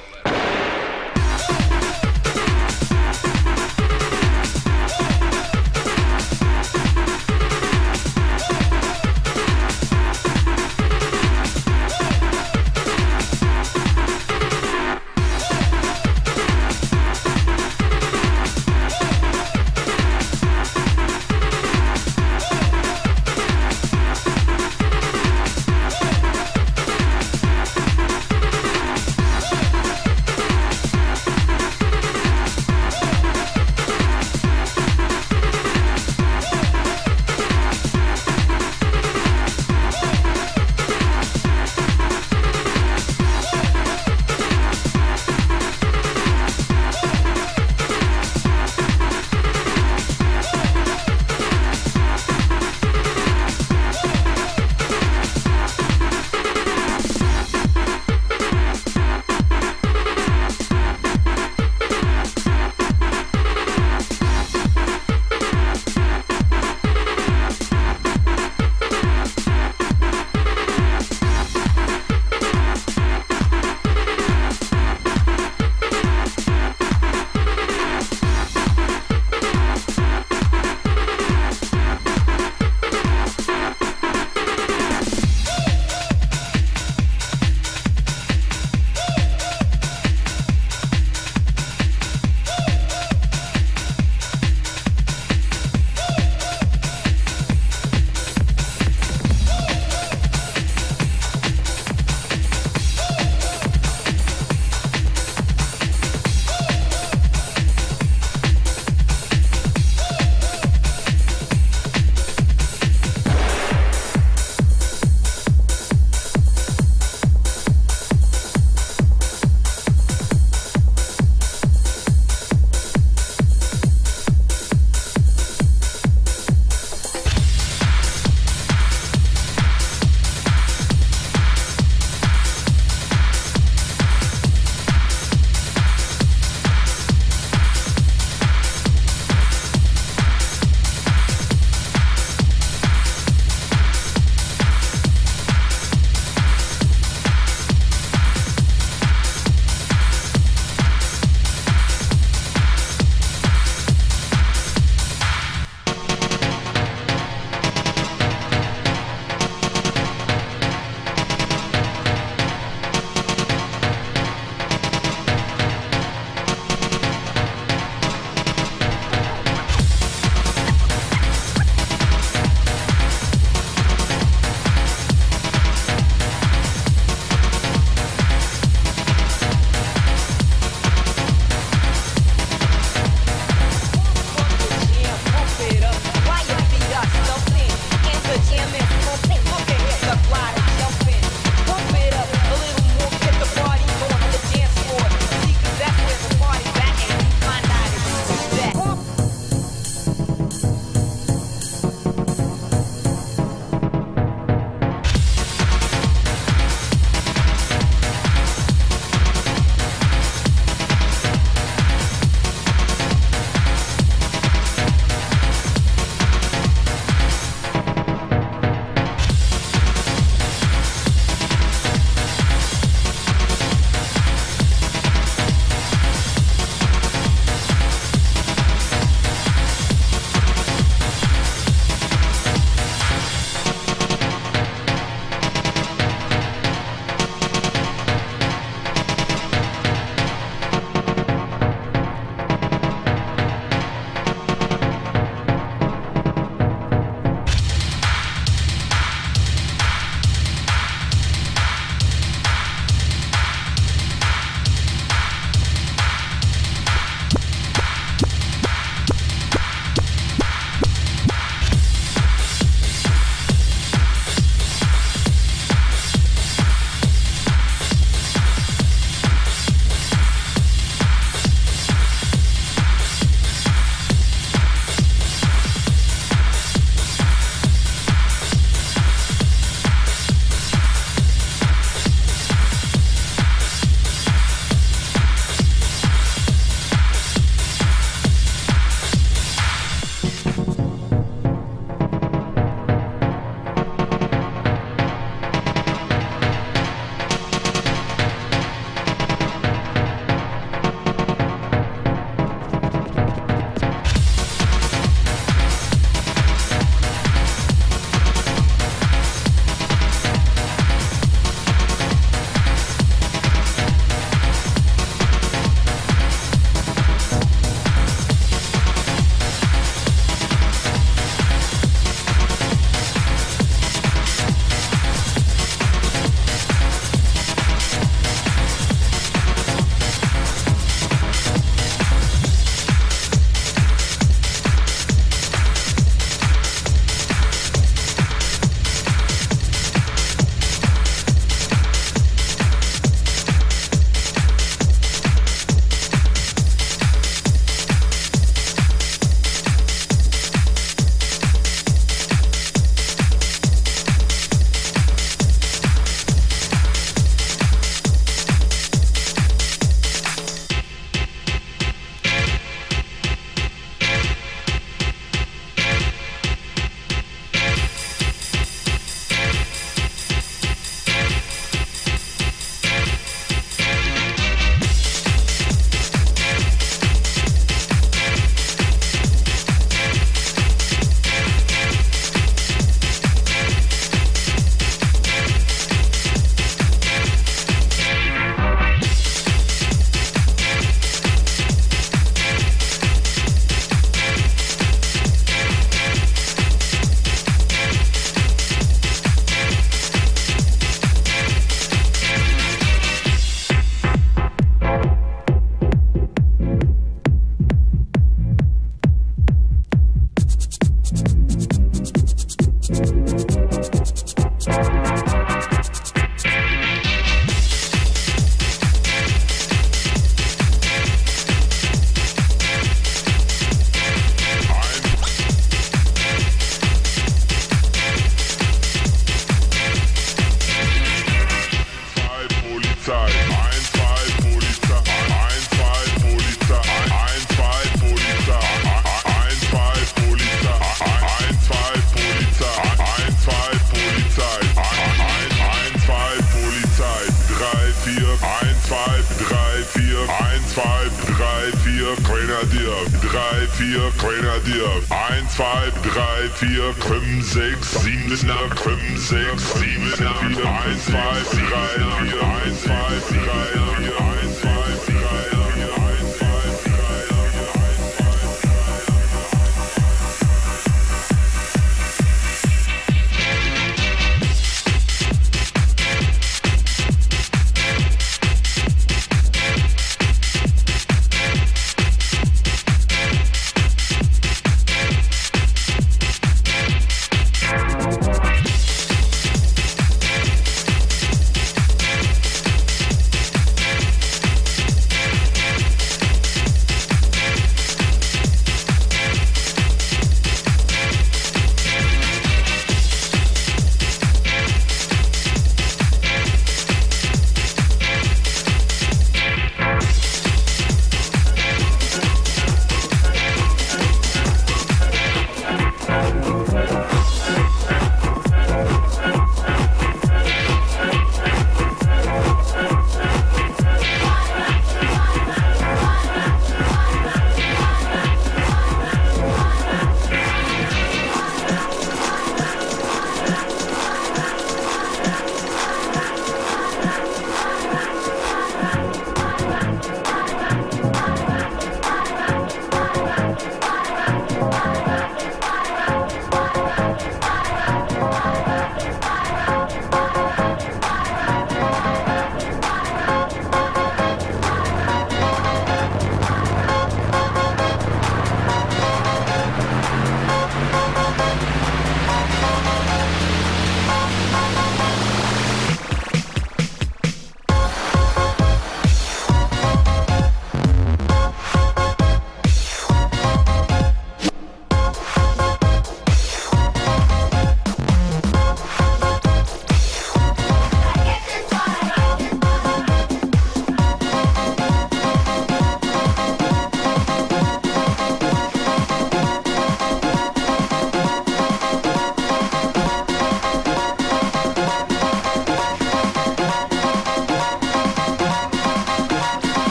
Speaker 1: Fear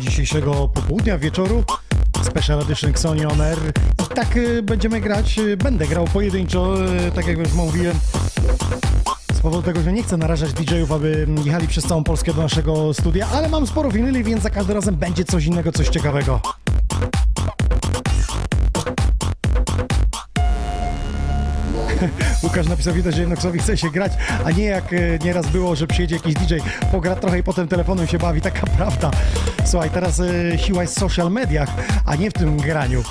Speaker 1: dzisiejszego popołudnia, wieczoru. Special Edition Xoni On Air. I tak y, będziemy grać, y, będę grał pojedynczo, y, tak jak już mówiłem. Z powodu tego, że nie chcę narażać DJ-ów, aby jechali przez całą Polskę do naszego studia, ale mam sporo winyli, więc za każdym razem będzie coś innego, coś ciekawego. Łukasz napisał, widać, że Inoxowi chce się grać, a nie jak nieraz było, że przyjedzie jakiś DJ, pogra trochę i potem telefonem się bawi. Taka prawda. Słuchaj, teraz e, siła jest w social mediach, a nie w tym graniu.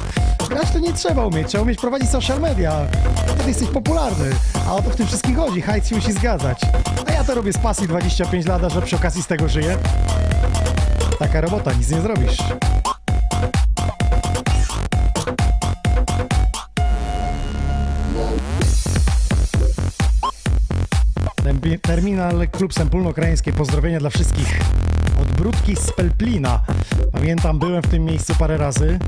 Speaker 1: Grać to nie trzeba umieć, trzeba umieć prowadzić social media. Wtedy jesteś popularny, a o to w tym wszystkim chodzi. Hajt się musi zgadzać. A ja to robię z pasji 25 lat, że przy okazji z tego żyję. Taka robota, nic nie zrobisz. Terminal Klub Sempólno-Krajeńskie. Pozdrowienia dla wszystkich. Brudki z Pelplina. Pamiętam, byłem w tym miejscu parę razy.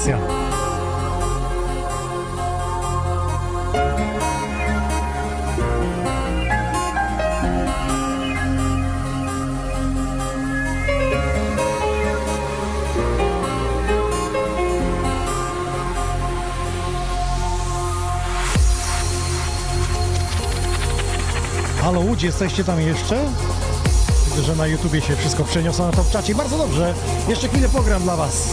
Speaker 1: Wersja. Halo Łódź, jesteście tam jeszcze? Widzę, że na YouTubie się wszystko przeniosło na to w czacie. Bardzo dobrze. Jeszcze chwilę program dla Was.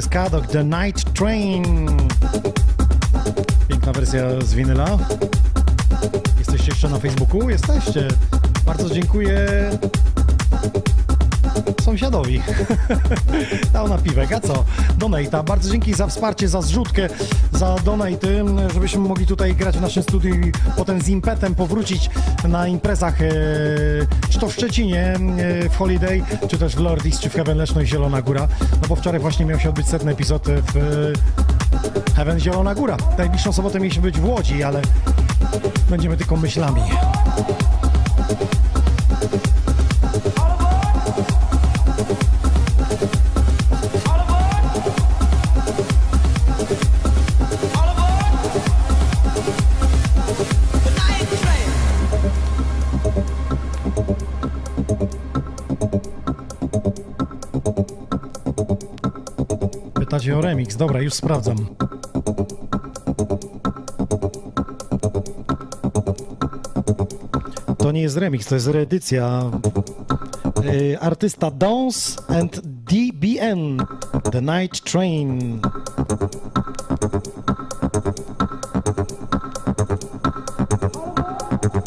Speaker 1: Jest Kadok, The Night Train. Piękna wersja z winyla. Jesteście jeszcze na Facebooku? Jesteście. Bardzo dziękuję sąsiadowi. Dał na piwek, a co? Donata. Bardzo dzięki za wsparcie, za zrzutkę, za donaty, żebyśmy mogli tutaj grać w naszym studiu i potem z impetem powrócić na imprezach, e, to w Szczecinie, e, w Holiday, czy też w Lordis, czy w Heaven Leszno i Zielona Góra. No bo wczoraj właśnie miał się odbyć setny epizod w e, Heaven Zielona Góra. Najbliższą sobotę mieliśmy być w Łodzi, ale będziemy tylko myślami. Pytacie o remix. Dobra, już sprawdzam. To nie jest remix, to jest reedycja. Y, Artysta Dance and DBN. The Night Train.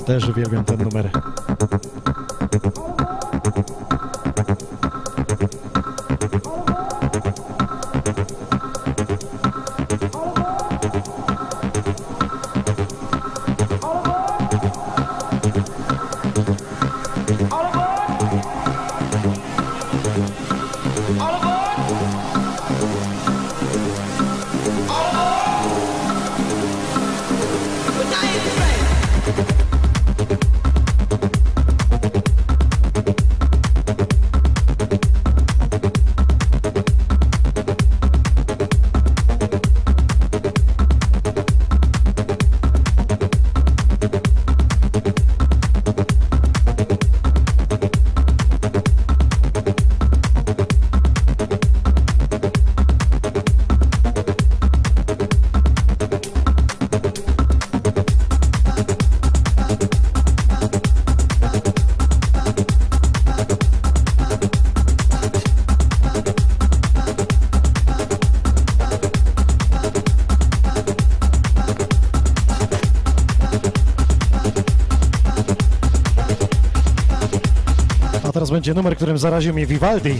Speaker 1: Też uwielbiam ten numer. Będzie numer, którym zaraził mnie Vivaldi.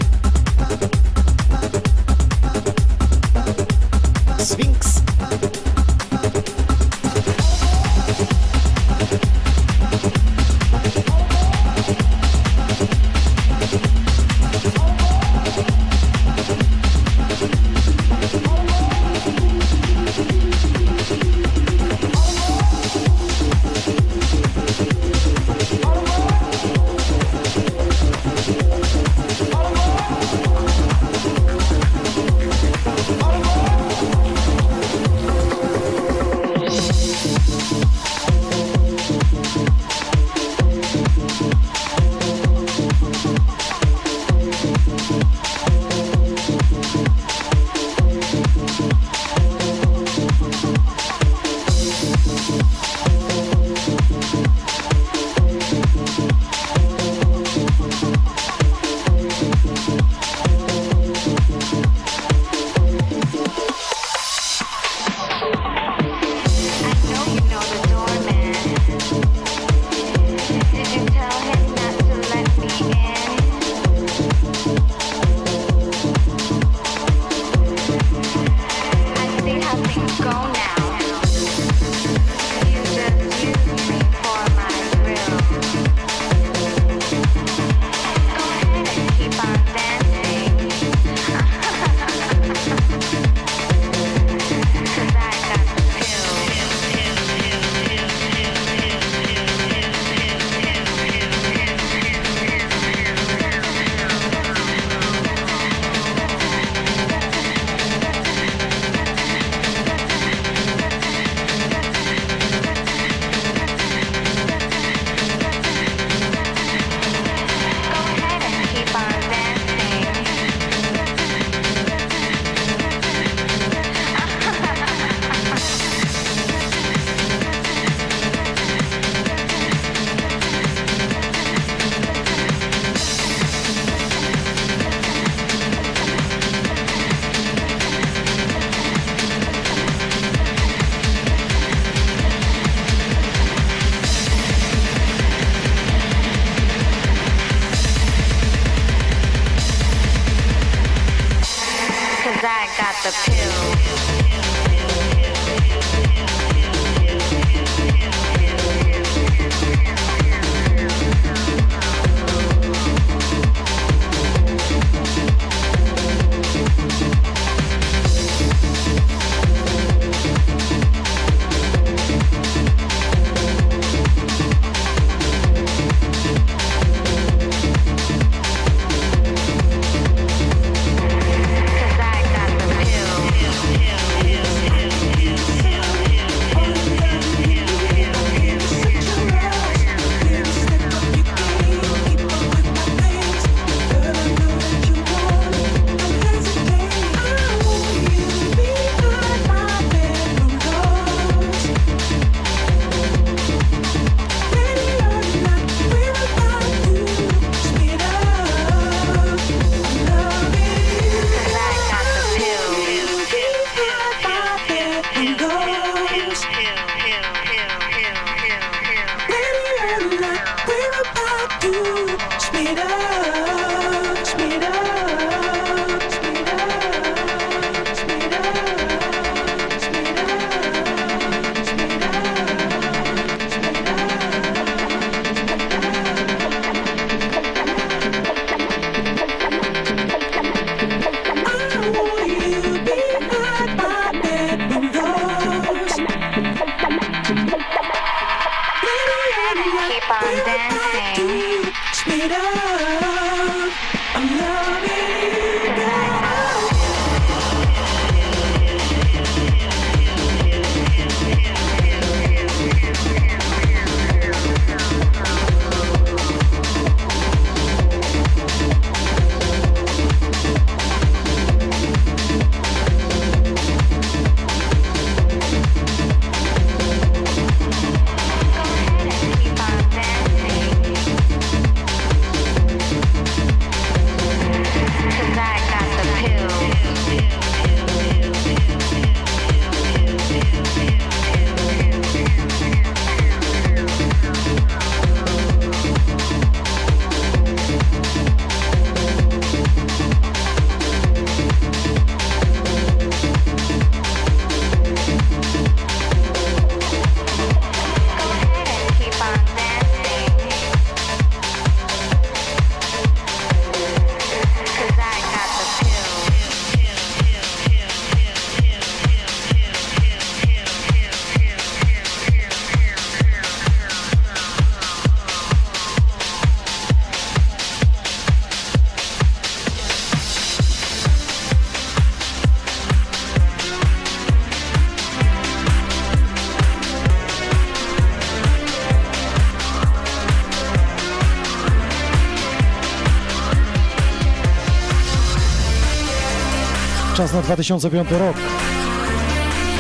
Speaker 1: Na 2005 rok.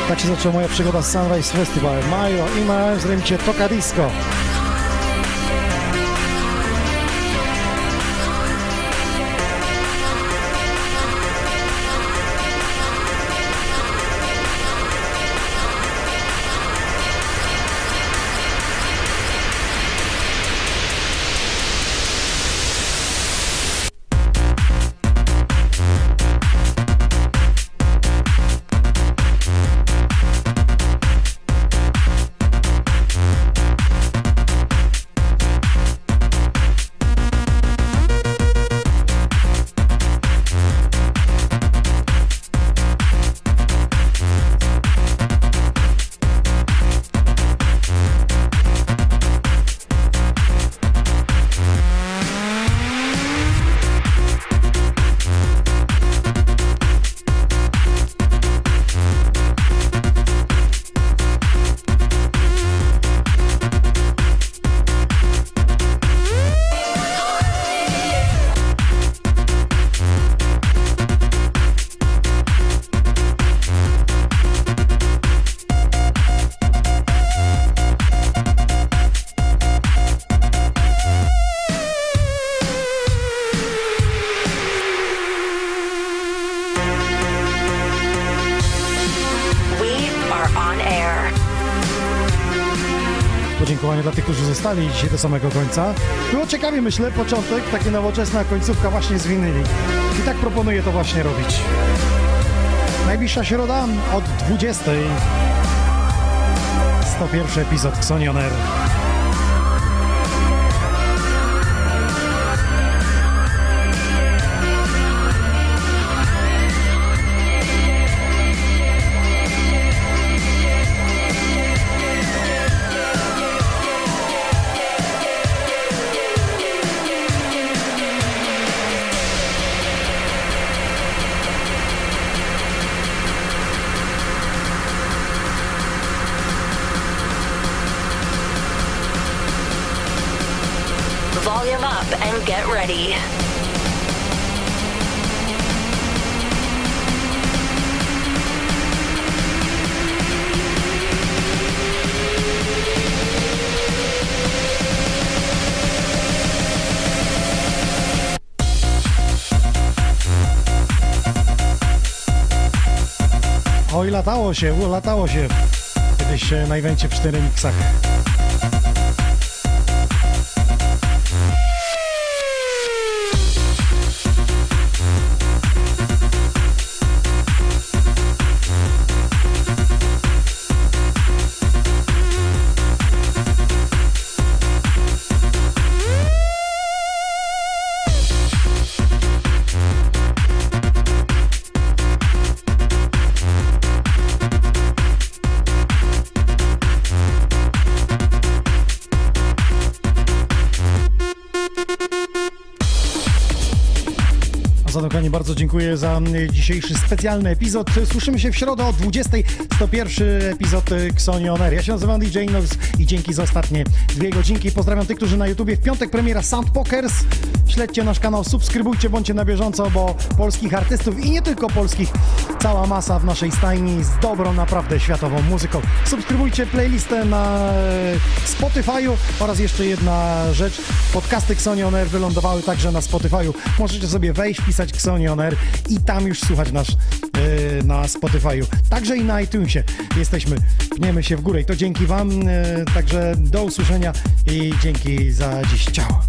Speaker 1: Tak się zaczęła moja przygoda z Sunrise Festival. Majo i w remcie Toka Disco. Zostali dzisiaj do samego końca. Było ciekawie, myślę, początek, takie nowoczesna końcówka właśnie z winyli. I tak proponuję to właśnie robić. Najbliższa środa od 20. 101 epizod Xonioner. Latało się, latało się. Kiedyś e, na evencie przy tych remixach. Bardzo dziękuję za mm, dzisiejszy specjalny epizod. Słyszymy się w środę o 20. To pierwszy epizod y, Xoni On Air. Ja się nazywam DJ Nox i dzięki za ostatnie dwie godzinki. Pozdrawiam tych, którzy na YouTubie. W piątek premiera Sound Pokers. Śledźcie nasz kanał, subskrybujcie, bądźcie na bieżąco, bo polskich artystów i nie tylko polskich cała masa w naszej stajni z dobrą, naprawdę światową muzyką. Subskrybujcie playlistę na e, Spotify'u oraz jeszcze jedna rzecz. Podcasty Xoni On Air wylądowały także na Spotify'u. Możecie sobie wejść, pisać Xoni On Air i tam już słuchać nasz e, na Spotify'u. Także i na iTunesie jesteśmy. Pniemy się w górę i to dzięki Wam. e, Także do usłyszenia i dzięki za dziś. Ciao.